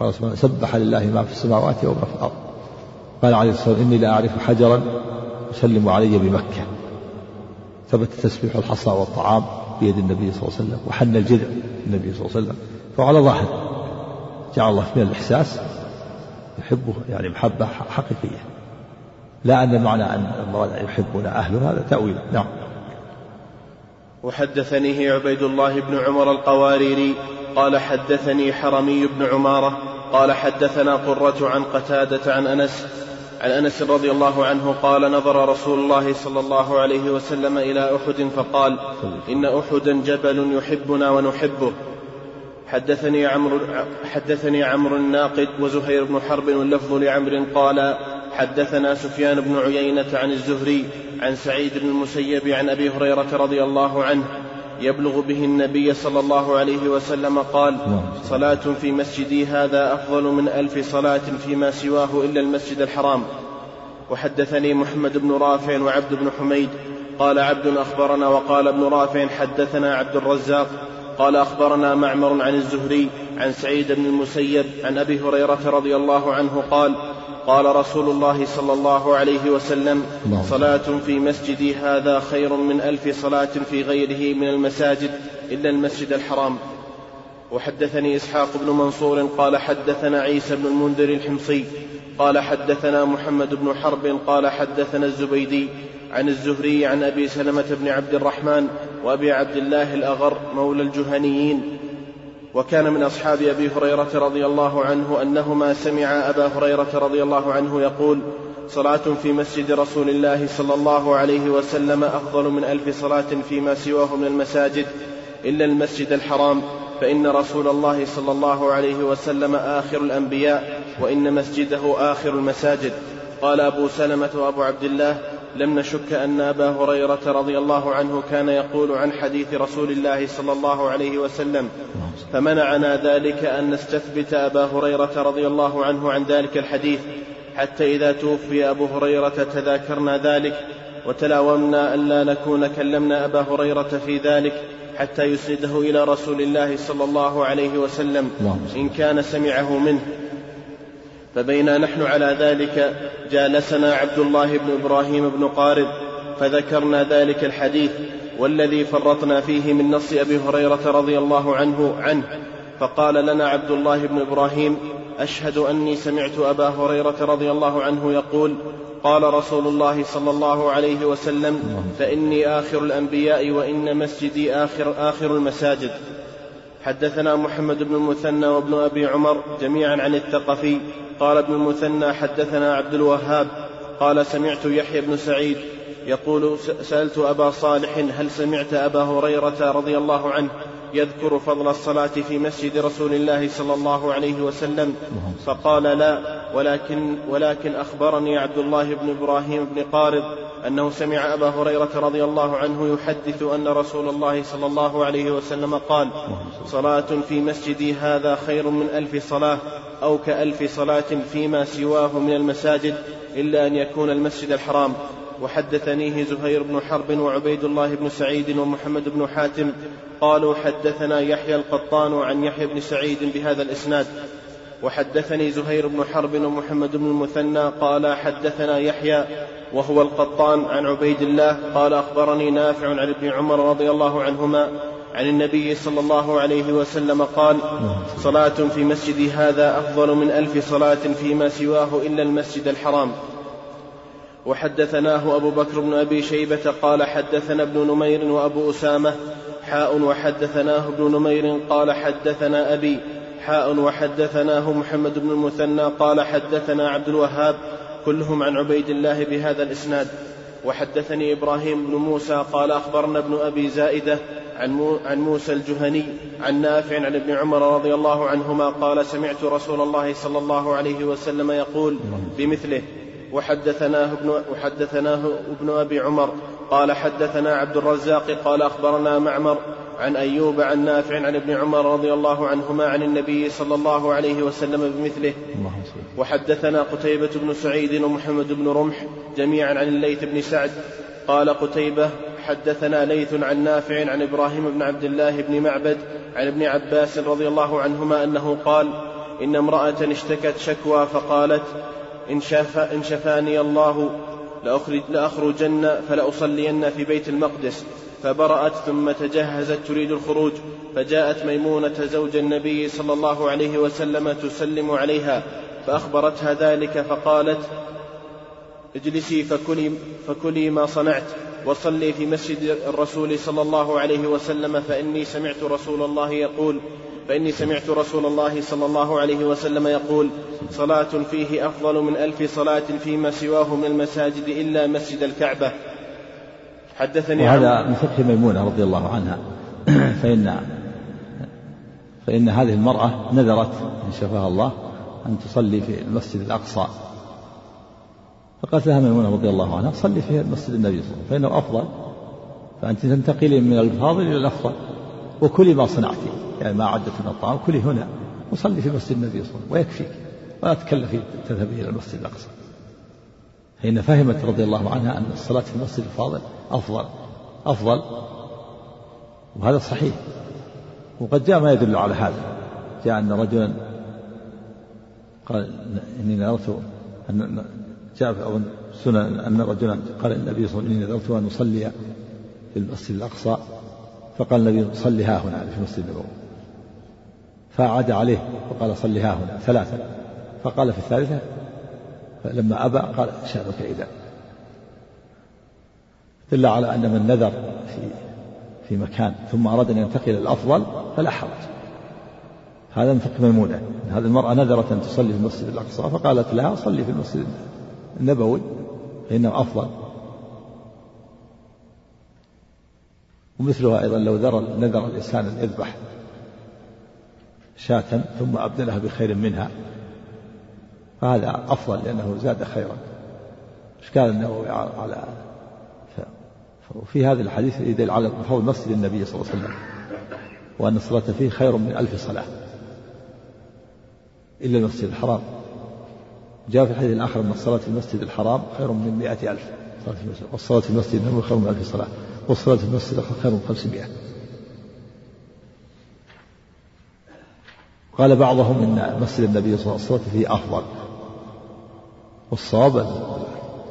قال سبحانه سبح لله ما في السماوات وما في الأرض. قال عليه الصلاة والسلام إني لا أعرف حجرا يسلم علي بمكة. ثبت تسبيح الحصى والطعام بيد النبي صلى الله عليه وسلم وحن الجذع النبي صلى الله عليه وسلم. فعلى ظاهر جعل الله فيها الإحساس. يحبه يعني محبة حقيقية. لا أن المعنى أن الله يحبون أهله هذا تأويل. نعم.
وحدثنيه عبيد الله بن عمر القواريري قال حدثني حرمي بن عمارة قال حدثنا قرة عن قتادة عن أنس عن أنس رضي الله عنه قال نظر رسول الله صلى الله عليه وسلم إلى أحد فقال إن أحدا جبل يحبنا ونحبه. حدثني عمرو حدثني عمرو الناقد وزهير بن حرب واللفظ لعمر قال حدثنا سفيان بن عيينة عن الزهري عن سعيد بن المسيب عن أبي هريرة رضي الله عنه يبلغ به النبي صلى الله عليه وسلم قال صلاة في مسجدي هذا أفضل من ألف صلاة فيما سواه إلا المسجد الحرام. وحدثني محمد بن رافع وعبد بن حميد قال عبد أخبرنا وقال ابن رافع حدثنا عبد الرزاق قال أخبرنا معمر عن الزهري عن سعيد بن المسيب عن أبي هريرة رضي الله عنه قال قال رسول الله صلى الله عليه وسلم صلاة في مسجدي هذا خير من ألف صلاة في غيره من المساجد إلا المسجد الحرام. وحدثني إسحاق بن منصور قال حدثنا عيسى بن المنذر الحمصي قال حدثنا محمد بن حرب قال حدثنا الزبيدي عن الزهري عن أبي سلمة بن عبد الرحمن وأبي عبد الله الأغر مولى الجهنيين. وكان من أصحاب أبي هريرة رضي الله عنه أنهما سمع أبا هريرة رضي الله عنه يقول صلاة في مسجد رسول الله صلى الله عليه وسلم أفضل من ألف صلاة فيما سواه من المساجد إلا المسجد الحرام فإن رسول الله صلى الله عليه وسلم آخر الأنبياء وإن مسجده آخر المساجد. قال أبو سلمة وأبو عبد الله لم نشك أن أبا هريرة رضي الله عنه كان يقول عن حديث رسول الله صلى الله عليه وسلم فمنعنا ذلك أن نستثبت أبا هريرة رضي الله عنه عن ذلك الحديث حتى إذا توفي أبو هريرة تذاكرنا ذلك وتلاومنا ألا نكون كلمنا أبا هريرة في ذلك حتى يسنده إلى رسول الله صلى الله عليه وسلم إن كان سمعه منه. فبينا نحن على ذلك جالسنا عبد الله بن إبراهيم بن قارب فذكرنا ذلك الحديث والذي فرطنا فيه من نص أبي هريرة رضي الله عنه عنه فقال لنا عبد الله بن إبراهيم أشهد أني سمعت أبا هريرة رضي الله عنه يقول قال رسول الله صلى الله عليه وسلم فإني آخر الأنبياء وإن مسجدي آخر, آخر المساجد. حدثنا محمد بن المثنى وابن أبي عمر جميعا عن الثقفي قال ابن المثنى حدثنا عبد الوهاب قال سمعت يحيى بن سعيد يقول سألت أبا صالح هل سمعت أبا هريرة رضي الله عنه يذكر فضل الصلاة في مسجد رسول الله صلى الله عليه وسلم فقال لا ولكن ولكن أخبرني عبد الله بن إبراهيم بن قارض أنه سمع أبا هريرة رضي الله عنه يحدث أن رسول الله صلى الله عليه وسلم قال صلاة في مسجدي هذا خير من ألف صلاة أو كألف صلاة فيما سواه من المساجد إلا أن يكون المسجد الحرام. وحدثنيه زهير بن حرب وعبيد الله بن سعيد ومحمد بن حاتم قالوا حدثنا يحيى القطان عن يحيى بن سعيد بهذا الإسناد. وحدثني زهير بن حرب ومحمد بن المثنى قال حدثنا يحيى وهو القطان عن عبيد الله قال أخبرني نافع عن ابن عمر رضي الله عنهما عن النبي صلى الله عليه وسلم قال صلاة في مسجدي هذا أفضل من ألف صلاة فيما سواه إلا المسجد الحرام. وحدثناه أبو بكر بن أبي شيبة قال حدثنا ابن نمير وأبو أسامة حاء وحدثناه ابن نمير قال حدثنا أبي حاء وحدثناه محمد بن المثنى قال حدثنا عبد الوهاب كلهم عن عبيد الله بهذا الإسناد. وحدثني إبراهيم بن موسى قال أخبرنا ابن أبي زائدة عن, مو عن موسى الجهني عن نافع عن ابن عمر رضي الله عنهما قال سمعت رسول الله صلى الله عليه وسلم يقول بمثله وحدثناه ابن وحدثناه ابن أبي عمر قال حدثنا عبد الرزاق قال أخبرنا معمر عن أيوب عن نافع عن ابن عمر رضي الله عنهما عن النبي صلى الله عليه وسلم بمثله. وحدثنا قتيبة بن سعيد ومحمد بن رمح جميعا عن الليث بن سعد. قال قتيبة حدثنا ليث عن نافع عن إبراهيم بن عبد الله بن معبد عن ابن عباس رضي الله عنهما أنه قال إن امرأة اشتكت شكوى فقالت إن, شفا إن شفاني الله لأخرج لأخرجن فلأصلين في بيت المقدس فبرأت ثم تجهزت تريد الخروج فجاءت ميمونة زوج النبي صلى الله عليه وسلم تسلم عليها فأخبرتها ذلك فقالت اجلسي فكلي, فكلي ما صنعت وصلي في مسجد الرسول صلى الله عليه وسلم فإني سمعت رسول الله يقول فإني سمعت رسول الله صلى الله عليه وسلم يقول صلاة فيه أفضل من ألف صلاة فيما سواه من المساجد إلا مسجد الكعبة. حدثني
وهذا من فتح ميمونة رضي الله عنها. (clears throat) فإن فإن هذه المرأة نذرت إن شفاها الله أن تصلي في المسجد الأقصى. فقالت لها ميمونة رضي الله عنها صلي في مسجد النبي صلى الله عليه وسلم فإنه أفضل. فأنت تنتقلين من الفاضل إلى الأفضل وكلي ما صنعتي يعني ما عدت من الطعام كلي هنا. وصلي في مسجد النبي صلى الله عليه وسلم. ويكفيك. ولا تكلفي تذهبي إلى المسجد الأقصى. حين فهمت رضي الله عنها أن الصلاة في المسجد الفاضل أفضل. أفضل. وهذا صحيح. وقد جاء ما يدل على هذا. جاء أن رجلا قال إني نذرت أن جاء في سنن أن رجلا قال النبي صلى الله عليه وسلم إني نذرت أن أصلي في المسجد الأقصى. فقال النبي صل ها هنا في المسجد النبوي. فأعاد عليه وقال صل ها هنا ثلاثة. فقال في الثالثة فلما أبى قال شأنك إذا. دل على أن من نذر في في مكان ثم أراد أن ينتقل إلى الأفضل فلا حرج. هذا من فقه ميمونة. هذه المرأة نذرت أن تصلي في المسجد الأقصى فقالت لها صلي في المسجد النبوي فإنه أفضل. ومثلها أيضا لو ذر نذر الإنسان أن يذبح شاة ثم أبدلها بخير منها فهذا أفضل لأنه زاد خيرا. إشكال النووي على وفي هذا الحديث يدل على فضل مسجد النبي صلى الله عليه وسلم وأن الصلاة فيه خير من ألف صلاة إلا المسجد الحرام. جاء في الحديث الآخر أن الصلاة في المسجد الحرام خير من مئة ألف والصلاة في المسجد النبوي خير من ألف صلاة. والصلاة في المسجد خير من خمسمائة قال بعضهم إن مسجد النبي صلى الله عليه وسلم فيه أفضل. والصواب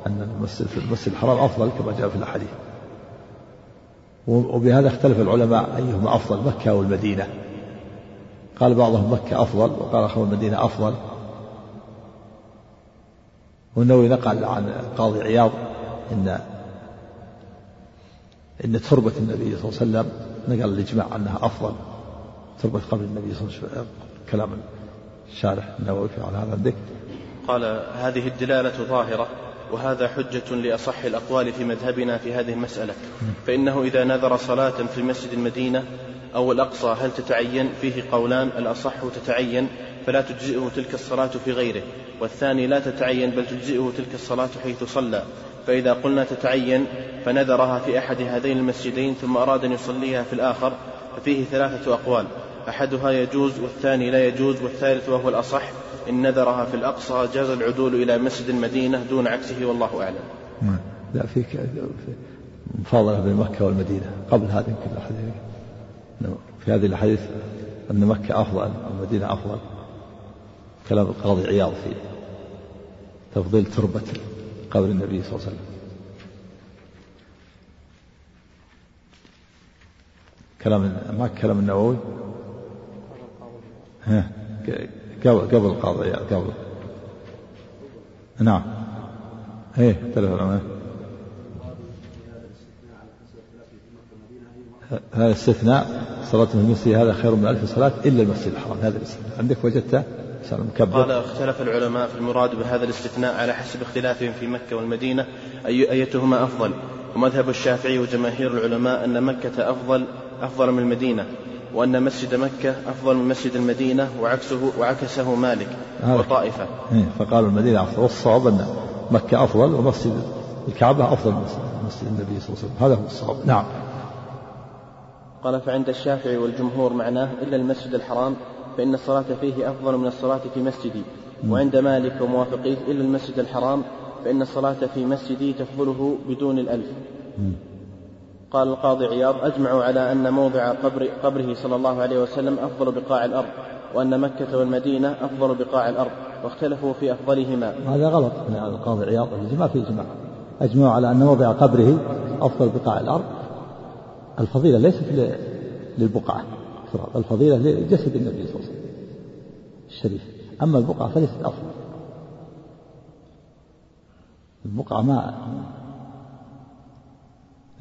أن المسجد في المسجد الحرام أفضل كما جاء في الأحاديث. وبهذا اختلف العلماء أيهما أفضل مكة أو المدينة. قال بعضهم مكة أفضل وقال آخر المدينة أفضل. والنووي نقل عن قاضي عياض إن إن تربة النبي صلى الله عليه وسلم نقل الإجماع أنها أفضل. تربة قبل النبي صلى الله عليه وسلم كلام الشارح النووي على هذا عندك
قال هذه الدلالة ظاهرة وهذا حجة لأصح الأقوال في مذهبنا في هذه المسألة. فإنه إذا نذر صلاة في مسجد المدينة أو الأقصى هل تتعين؟ فيه قولان الأصح تتعين فلا تجزئه تلك الصلاة في غيره. والثاني لا تتعين بل تجزئه تلك الصلاة حيث صلى. فإذا قلنا تتعين فنذرها في أحد هذين المسجدين ثم أراد أن يصليها في الآخر ففيه ثلاثة أقوال. أحدها يجوز والثاني لا يجوز والثالث وهو الأصح إن نذرها في الأقصى جاز العدول إلى مسجد المدينة دون عكسه والله أعلم.
نعم. لا في مفاضلة بين مكة والمدينة قبل هذه يمكن الحديث نعم. في هذه الحديث أن مكة أفضل والمدينة أفضل. كلام القاضي عياض في تفضيل تربة. قبر النبي صلى الله عليه وسلم. كلام ما كلام النووي؟ ها قبل القاضي قبل نعم. إيه اختلف العلماء هذا استثناء صلاة المسجد هذا خير من ألف صلاة إلا المسجد الحرام هذا الاستثناء. عندك وجدته؟
قال اختلف العلماء في المراد بهذا الاستثناء على حسب اختلافهم في مكة والمدينة أي أيتهما أفضل. ومذهب الشافعي وجماهير العلماء أن مكة أفضل أفضل من المدينة وأن مسجد مكة أفضل من مسجد المدينة وعكسه وعكسه مالك وطائفة.
إيه فقالوا المدينة أفضل. والصواب أن مكة أفضل ومسجد الكعبة أفضل من مسجد النبي صلى الله عليه وسلم. هذا هو الصواب. نعم.
قال فعند الشافعي والجمهور معناه إلا المسجد الحرام فإن الصلاة فيه أفضل من الصلاة في مسجدي. وعند مالك وموافقيه إلا المسجد الحرام فإن الصلاة في مسجدي تفضله بدون الألف. قال القاضي عياض أجمعوا على أن موضع قبر قبره صلى الله عليه وسلم أفضل بقاع الأرض وأن مكة والمدينة أفضل بقاع الأرض واختلفوا في أفضلهما.
هذا غلط. من القاضي عياض ما في إجماع. أجمعوا على أن موضع قبره أفضل بقاع الأرض. الفضيلة ليست للبقعة الفضيلة لجسد النبي صلى الله عليه وسلم الشريف. أما البقعة فليست أفضل البقعة ما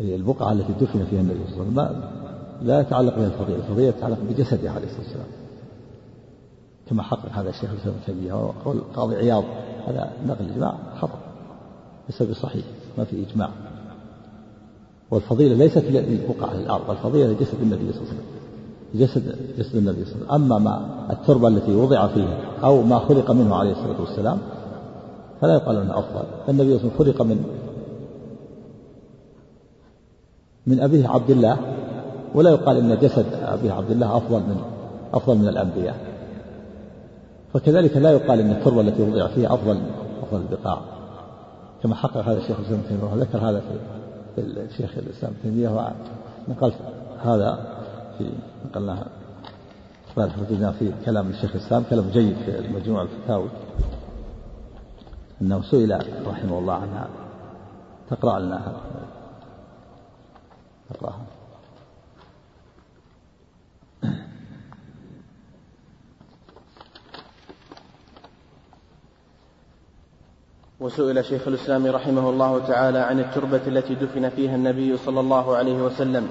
البقعة التي دفن فيها النبي صلى الله عليه وسلم. لا يتعلق بها الفضيلة. الفضيلة تتعلق بجسده عليه الصلاة والسلام. كما حقق هذا الشيخ الإسلام تيمية وقول القاضي عياض. هذا نقل إجماع خطأ. ليس بصحيح. ما في إجماع. والفضيلة ليست للبقعة الأرض الفضيلة لجسد النبي صلى الله عليه وسلم. جسد جسد النبي صلى الله عليه وسلم. أما ما التربة التي وضع فيها أو ما خلق منه عليه الصلاة والسلام فلا يقال أنه أفضل. النبي صلى الله عليه وسلم خلق من من أبيه عبد الله ولا يقال إن جسد أبيه عبد الله أفضل من أفضل من الأنبياء. فكذلك لا يقال إن التربة التي وضع فيها أفضل أفضل البقاع. كما حقق هذا الشيخ الإسلام تيمية وذكر هذا في الشيخ الإسلام تيمية ونقل هذا في نقلناها وجدنا في كلام الشيخ الإسلام كلام جيد في مجموع الفتاوي أنه سئل رحمه الله عنها. تقرأ لنا. تقرأها.
وسئل شيخ الإسلام رحمه الله تعالى عن التربة التي دفن فيها النبي صلى الله عليه وسلم.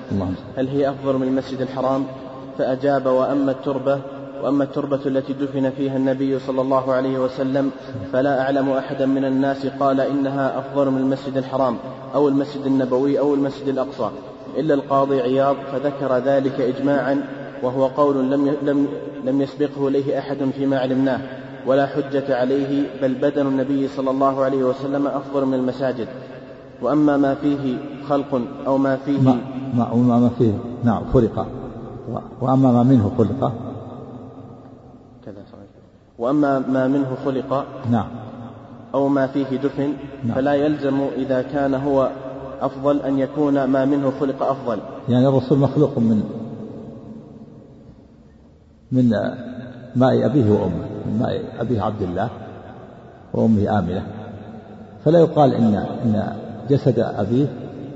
هل هي أفضل من المسجد الحرام؟ فأجاب وأما التربة وأما التربة التي دفن فيها النبي صلى الله عليه وسلم فلا أعلم أحدا من الناس قال إنها أفضل من المسجد الحرام أو المسجد النبوي أو المسجد الأقصى. إلا القاضي عياض فذكر ذلك إجماعا وهو قول لم لم لم يسبقه إليه أحد فيما علمناه. ولا حجة عليه بل بدن النبي صلى الله عليه وسلم أفضل من المساجد. وأما ما فيه خلق أو ما فيه
ما, ما, ما فيه. نعم خلق. وأما ما منه خلق.
كذا صحيح. وأما ما منه خلق
نعم.
أو ما فيه دفن نعم. فلا يلزم إذا كان هو أفضل أن يكون ما منه خلق أفضل.
يعني الرسول مخلوق من من ماء أبيه وأمه. ماء أبيه عبد الله وأمه آمنة. فلا يقال إن إن جسد أبيه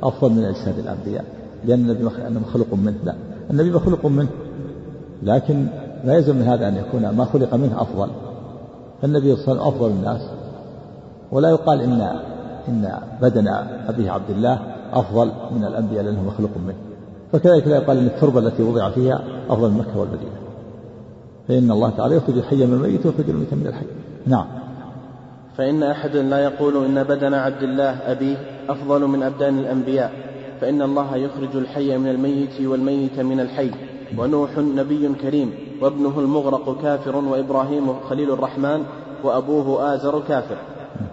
أفضل من أجساد الأنبياء لأن النبي مخلوق منه. لا النبي مخلوق منه لكن لا يلزم من هذا أن يكون ما خلق منه أفضل. فالنبي صلى الله عليه وسلم أفضل الناس. ولا يقال إن إن بدن أبيه عبد الله أفضل من الأنبياء لأنه مخلوق منه. فكذلك لا يقال إن التربة التي وضع فيها أفضل من مكة والمدينة. فإن الله تعالى يخرج الحي من الميت ويخرج الميت من الحي. نعم.
فإن أحدا لا يقول إن بدن عبد الله أبيه أفضل من أبدان الأنبياء فإن الله يخرج الحي من الميت والميت من الحي. ونوح نبي كريم وابنه المغرق كافر وإبراهيم خليل الرحمن وأبوه آزر كافر.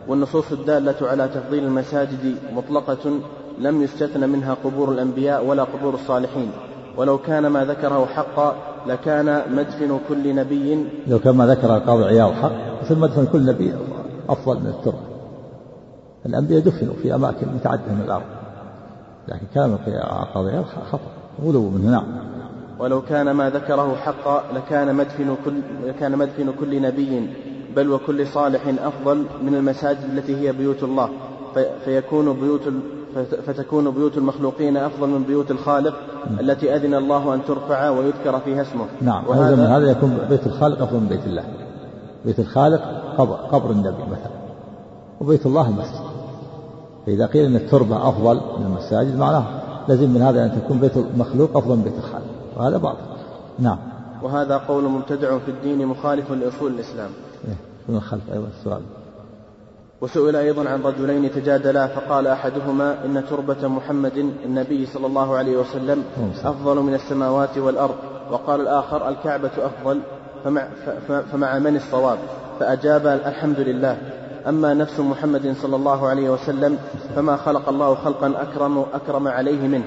والنصوص الدالة على تفضيل المساجد مطلقة لم يستثن منها قبور الأنبياء ولا قبور الصالحين. ولو كان ما ذكره حقا لكان مدفن كل نبي.
لو كان ما ذكر القاضي عياض حق ثم مدفن كل نبي أفضل من التربة الأنبياء دفنوا في أماكن متعددة من الأرض. لكن كلام القاضي عياض خطأ. غلو منه نعم
ولو كان ما ذكره حقا لكان مدفن كل لكان مدفن كل نبي بل وكل صالح أفضل من المساجد التي هي بيوت الله. فيكون بيوت فتكون بيوت المخلوقين أفضل من بيوت الخالق التي أذن الله أن ترفع ويذكر فيها اسمه.
نعم وهذا من هذا يكون بيت الخالق أفضل من بيت الله. بيت الخالق قبر, قبر النبي مثلا وبيت الله المسجد. فإذا قيل أن التربة أفضل من المساجد معناه لازم من هذا أن تكون بيت المخلوق أفضل من بيت الخالق. وهذا باطل. نعم.
وهذا قول مبتدع في الدين مخالف لأصول الإسلام.
إيه من الخلف أيضا السؤال.
وسئل أيضا عن رجلين تجادلا فقال أحدهما إن تربة محمد النبي صلى الله عليه وسلم أفضل من السماوات والأرض. وقال الآخر الكعبة أفضل فمع, فمع من الصواب؟ فأجاب الحمد لله. أما نفس محمد صلى الله عليه وسلم فما خلق الله خلقا أكرم أكرم عليه منه.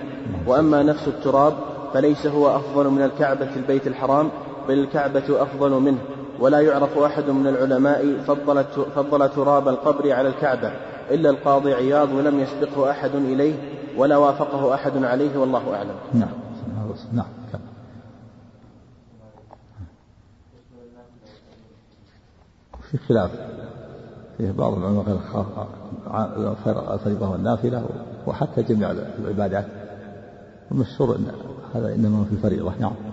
وأما نفس التراب فليس هو أفضل من الكعبة البيت الحرام بل الكعبة أفضل منه. ولا يعرف أحد من العلماء فضل, فضل تراب القبر على الكعبة إلا القاضي عياض ولم يسبقه أحد إليه ولا وافقه أحد عليه والله أعلم.
نعم. نعم. في خلاف. فيه بعض العلماء غير الفريضة والنافلة وحتى جميع العبادات. المشهور أن هذا إنما في الفريضة. نعم.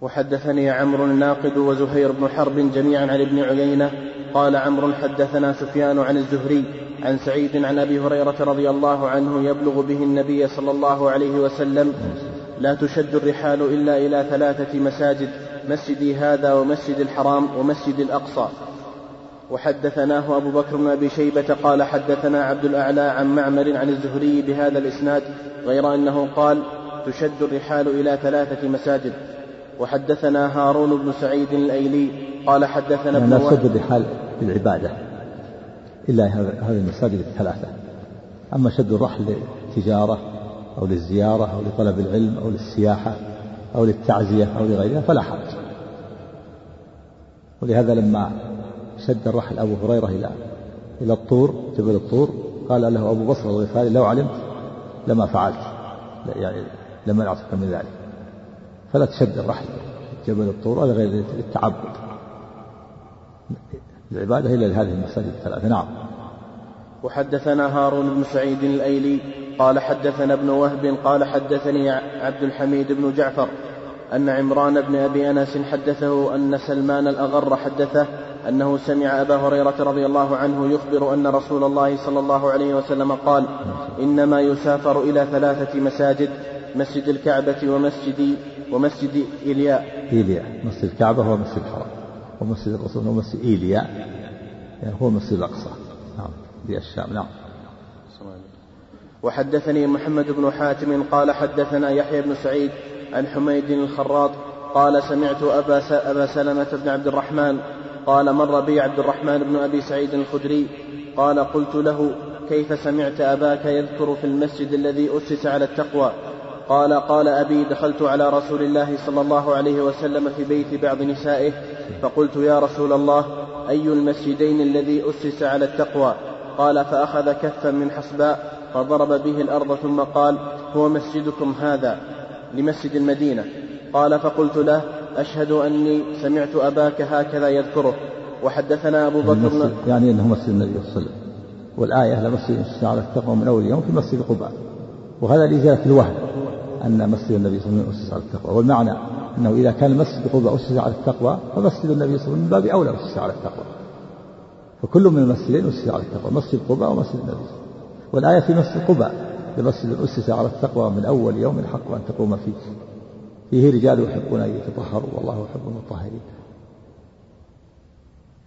وحدثني عمرو الناقد وزهير بن حرب جميعا عن ابن عيينة قال عمرو حدثنا سفيان عن الزهري عن سعيد عن أبي هريرة رضي الله عنه يبلغ به النبي صلى الله عليه وسلم لا تشد الرحال إلا إلى ثلاثة مساجد مسجدي هذا ومسجد الحرام ومسجد الأقصى. وحدثناه أبو بكر بن أبي شيبة قال حدثنا عبد الأعلى عن معمر عن الزهري بهذا الإسناد غير أنه قال تشد الرحال إلى ثلاثة مساجد. وحدثنا هارون بن سعيد الأيلي قال حدثنا
ابن لا شد الرحال للعباده إلا هذه المساجد الثلاثة. أما شد الرحل للتجارة أو للزيارة أو لطلب العلم أو للسياحة أو للتعزية أو لغيرها فلا حرج. ولهذا لما شد الرحل أبو هريرة إلى إلى الطور جبل الطور قال له أبو بصر الغفاري لو علمت لما فعلت يعني لما نعطيك من ذلك. فلا تشد الرحل جبل الطور ولا غير التعبد العبادة إلا لهذه المساجد الثلاثة نعم.
وحدثنا هارون بن سعيد الأيلي قال حدثنا ابن وهب قال حدثني عبد الحميد بن جعفر أن عمران بن أبي أنس حدثه أن سلمان الأغر حدثه أنه سمع أبا هريرة رضي الله عنه يخبر أن رسول الله صلى الله عليه وسلم قال إنما يسافر إلى ثلاثة مساجد مسجد الكعبة ومسجد ومسجد إيلياء
إيلياء مسجد الكعبة هو مسجد الحرام ومسجد الرسول هو مسجد إيلياء يعني هو مسجد الأقصى. نعم. في الشام. نعم.
وحدثني محمد بن حاتم قال حدثنا يحيى بن سعيد عن حميد الخراط قال سمعت أبا, أبا سلمة بن عبد الرحمن قال مر بي عبد الرحمن بن أبي سعيد الخدري قال قلت له كيف سمعت أباك يذكر في المسجد الذي أسس على التقوى؟ قال قال أبي دخلت على رسول الله صلى الله عليه وسلم في بيت بعض نسائه فقلت يا رسول الله أي المسجدين الذي أسس على التقوى؟ قال فأخذ كفا من حصباء فضرب به الأرض ثم قال هو مسجدكم هذا لمسجد المدينة. قال فقلت له أشهد أني سمعت أباك هكذا يذكره. وحدثنا أبو بكر
يعني أنه مسجد النبي صلى الله عليه وسلم. والآية لمسجد على التقوى من أول يوم في مسجد قباء وهذا لإزالة الوهم. أن مسجد النبي صلى الله عليه وسلم أسس على التقوى. والمعنى أنه إذا كان مسجد قباء أسس على التقوى فمسجد النبي صلى الله عليه وسلم من باب أولى أسس على التقوى. فكل من المسجدين أسس على التقوى مسجد قباء ومسجد النبي والآية في مسجد قباء لمسجد أسس على التقوى من أول يوم الحق أن تقوم فيه. فيه رجال يحبون أن يتطهروا والله يحب المطهرين.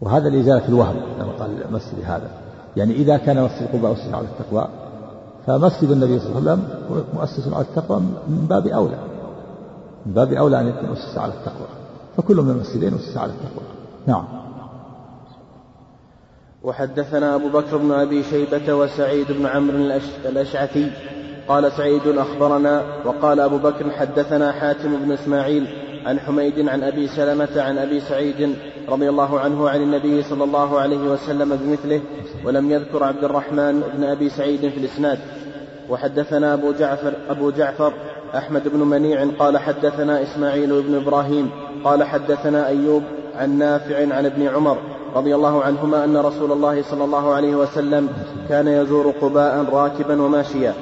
وهذا لإزالة الوهم كما قال المسجد هذا. يعني إذا كان مسجد قباء أسس على التقوى فمسجد النبي صلى الله عليه وسلم مؤسس على التقوى من باب أولى. من باب أولى أن يكون أسس على التقوى. فكل من المسجدين أسس على التقوى. نعم.
وحدثنا أبو بكر بن أبي شيبة وسعيد بن عمرو الأشعثي. قال سعيد أخبرنا وقال أبو بكر حدثنا حاتم بن إسماعيل عن حميد عن أبي سلمة عن أبي سعيد رضي الله عنه عن النبي صلى الله عليه وسلم بمثله ولم يذكر عبد الرحمن بن أبي سعيد في الإسناد. وحدثنا أبو جعفر أبو جعفر أحمد بن منيع قال حدثنا إسماعيل بن إبراهيم قال حدثنا أيوب عن نافع عن ابن عمر رضي الله عنهما أن رسول الله صلى الله عليه وسلم كان يزور قباء راكبا وماشيا.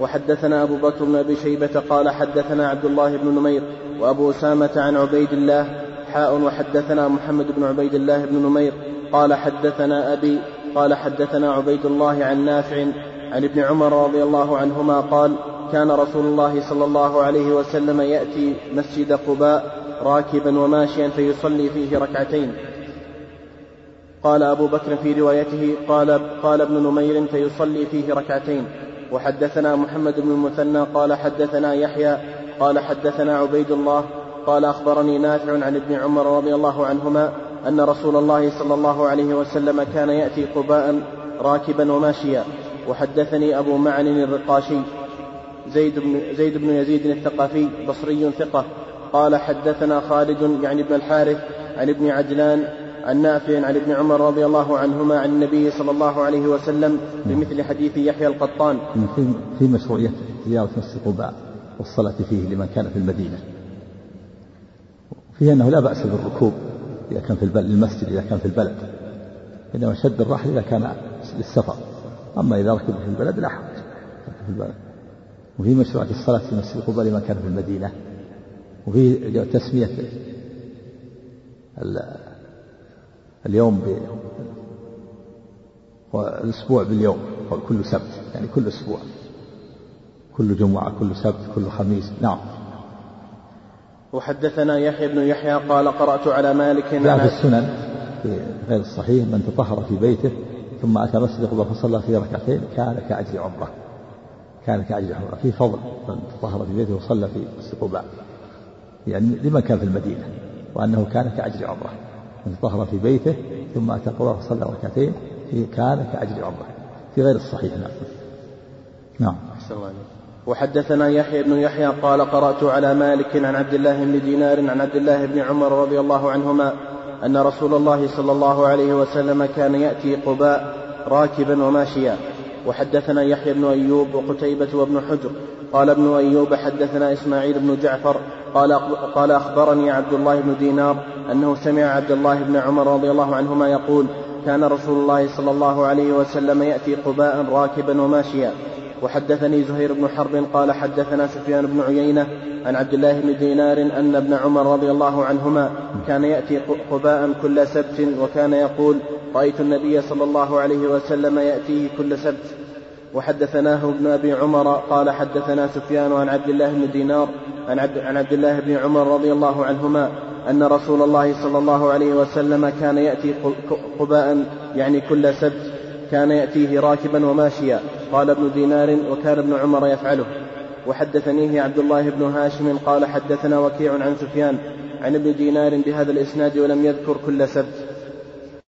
وحدثنا أبو بكر بن أبي شيبة قال حدثنا عبد الله بن نمير وأبو أسامة عن عبيد الله حاء وحدثنا محمد بن عبيد الله بن نمير قال حدثنا أبي قال حدثنا عبيد الله عن نافع عن ابن عمر رضي الله عنهما قال كان رسول الله صلى الله عليه وسلم يأتي مسجد قباء راكبا وماشيا فيصلي فيه ركعتين. قال أبو بكر في روايته قال قال ابن نمير فيصلي فيه ركعتين. وحدثنا محمد بن المثنى قال حدثنا يحيى قال حدثنا عبيد الله قال أخبرني نافع عن ابن عمر رضي الله عنهما أن رسول الله صلى الله عليه وسلم كان يأتي قباء راكبا وماشيا وحدثني أبو معن الرقاشي زيد بن, زيد بن يزيد الثقفي بصري ثقة قال حدثنا خالد يعني ابن الحارث عن ابن عجلان عن نافع عن ابن عمر رضي الله عنهما عن النبي صلى الله عليه وسلم بمثل حديث يحيى القطان.
في في مشروعية زيارة مسجد قباء والصلاة فيه لمن كان في المدينة. فيه أنه لا بأس بالركوب إذا كان في البلد المسجد إذا كان في البلد. إنما شد الرحل إذا كان للسفر. أما إذا ركب في البلد لا حرج. في البلد. وفي مشروعية الصلاة في مسجد قباء لمن كان في المدينة. وفي تسمية اليوم ب والأسبوع باليوم. كل سبت. يعني كل أسبوع. كل جمعة كل سبت كل خميس. نعم.
وحدثنا يحيى بن يحيى قال قرأت على مالك
جاء في السنن في غير الصحيح من تطهر في بيته ثم أتى مسجد قباء فصلى فيه ركعتين كان كأجر عمرة. كان كأجر عمرة في فضل من تطهر في بيته وصلى في مسجد قباء. يعني لمن كان في المدينة وأنه كان كأجر عمرة. من طهر في بيته ثم أتى قباء فصلى ركعتين كان كأجر عمرة. في غير الصحيح نعم. نعم
أحسن الله وحدثنا يحيى بن يحيى قال قرأت على مالك عن عبد الله بن دينار عن عبد الله بن عمر رضي الله عنهما أن رسول الله صلى الله عليه وسلم كان يأتي قباء راكبا وماشيا. وحدثنا يحيى بن أيوب وقتيبة وابن حجر. قال ابن أيوب حدثنا إسماعيل بن جعفر. قال قال أخبرني عبد الله بن دينار أنه سمع عبد الله بن عمر رضي الله عنهما يقول كان رسول الله صلى الله عليه وسلم يأتي قباء راكبا وماشيا. وحدثني زهير بن حرب قال حدثنا سفيان بن عيينة عن عبد الله بن دينار أن ابن عمر رضي الله عنهما كان يأتي قباء كل سبت وكان يقول رأيت النبي صلى الله عليه وسلم يأتيه كل سبت. وحدثناه ابن أبي عمر قال حدثنا سفيان عن عبد الله بن دينار عن عبد, عن عبد الله بن عمر رضي الله عنهما أن رسول الله صلى الله عليه وسلم كان يأتي قباء يعني كل سبت كان يأتيه راكبا وماشيا. قال ابن دينار وكان ابن عمر يفعله. وحدثنيه عبد الله بن هاشم قال حدثنا وكيع عن سفيان عن ابن دينار بهذا الإسناد ولم يذكر كل سبت.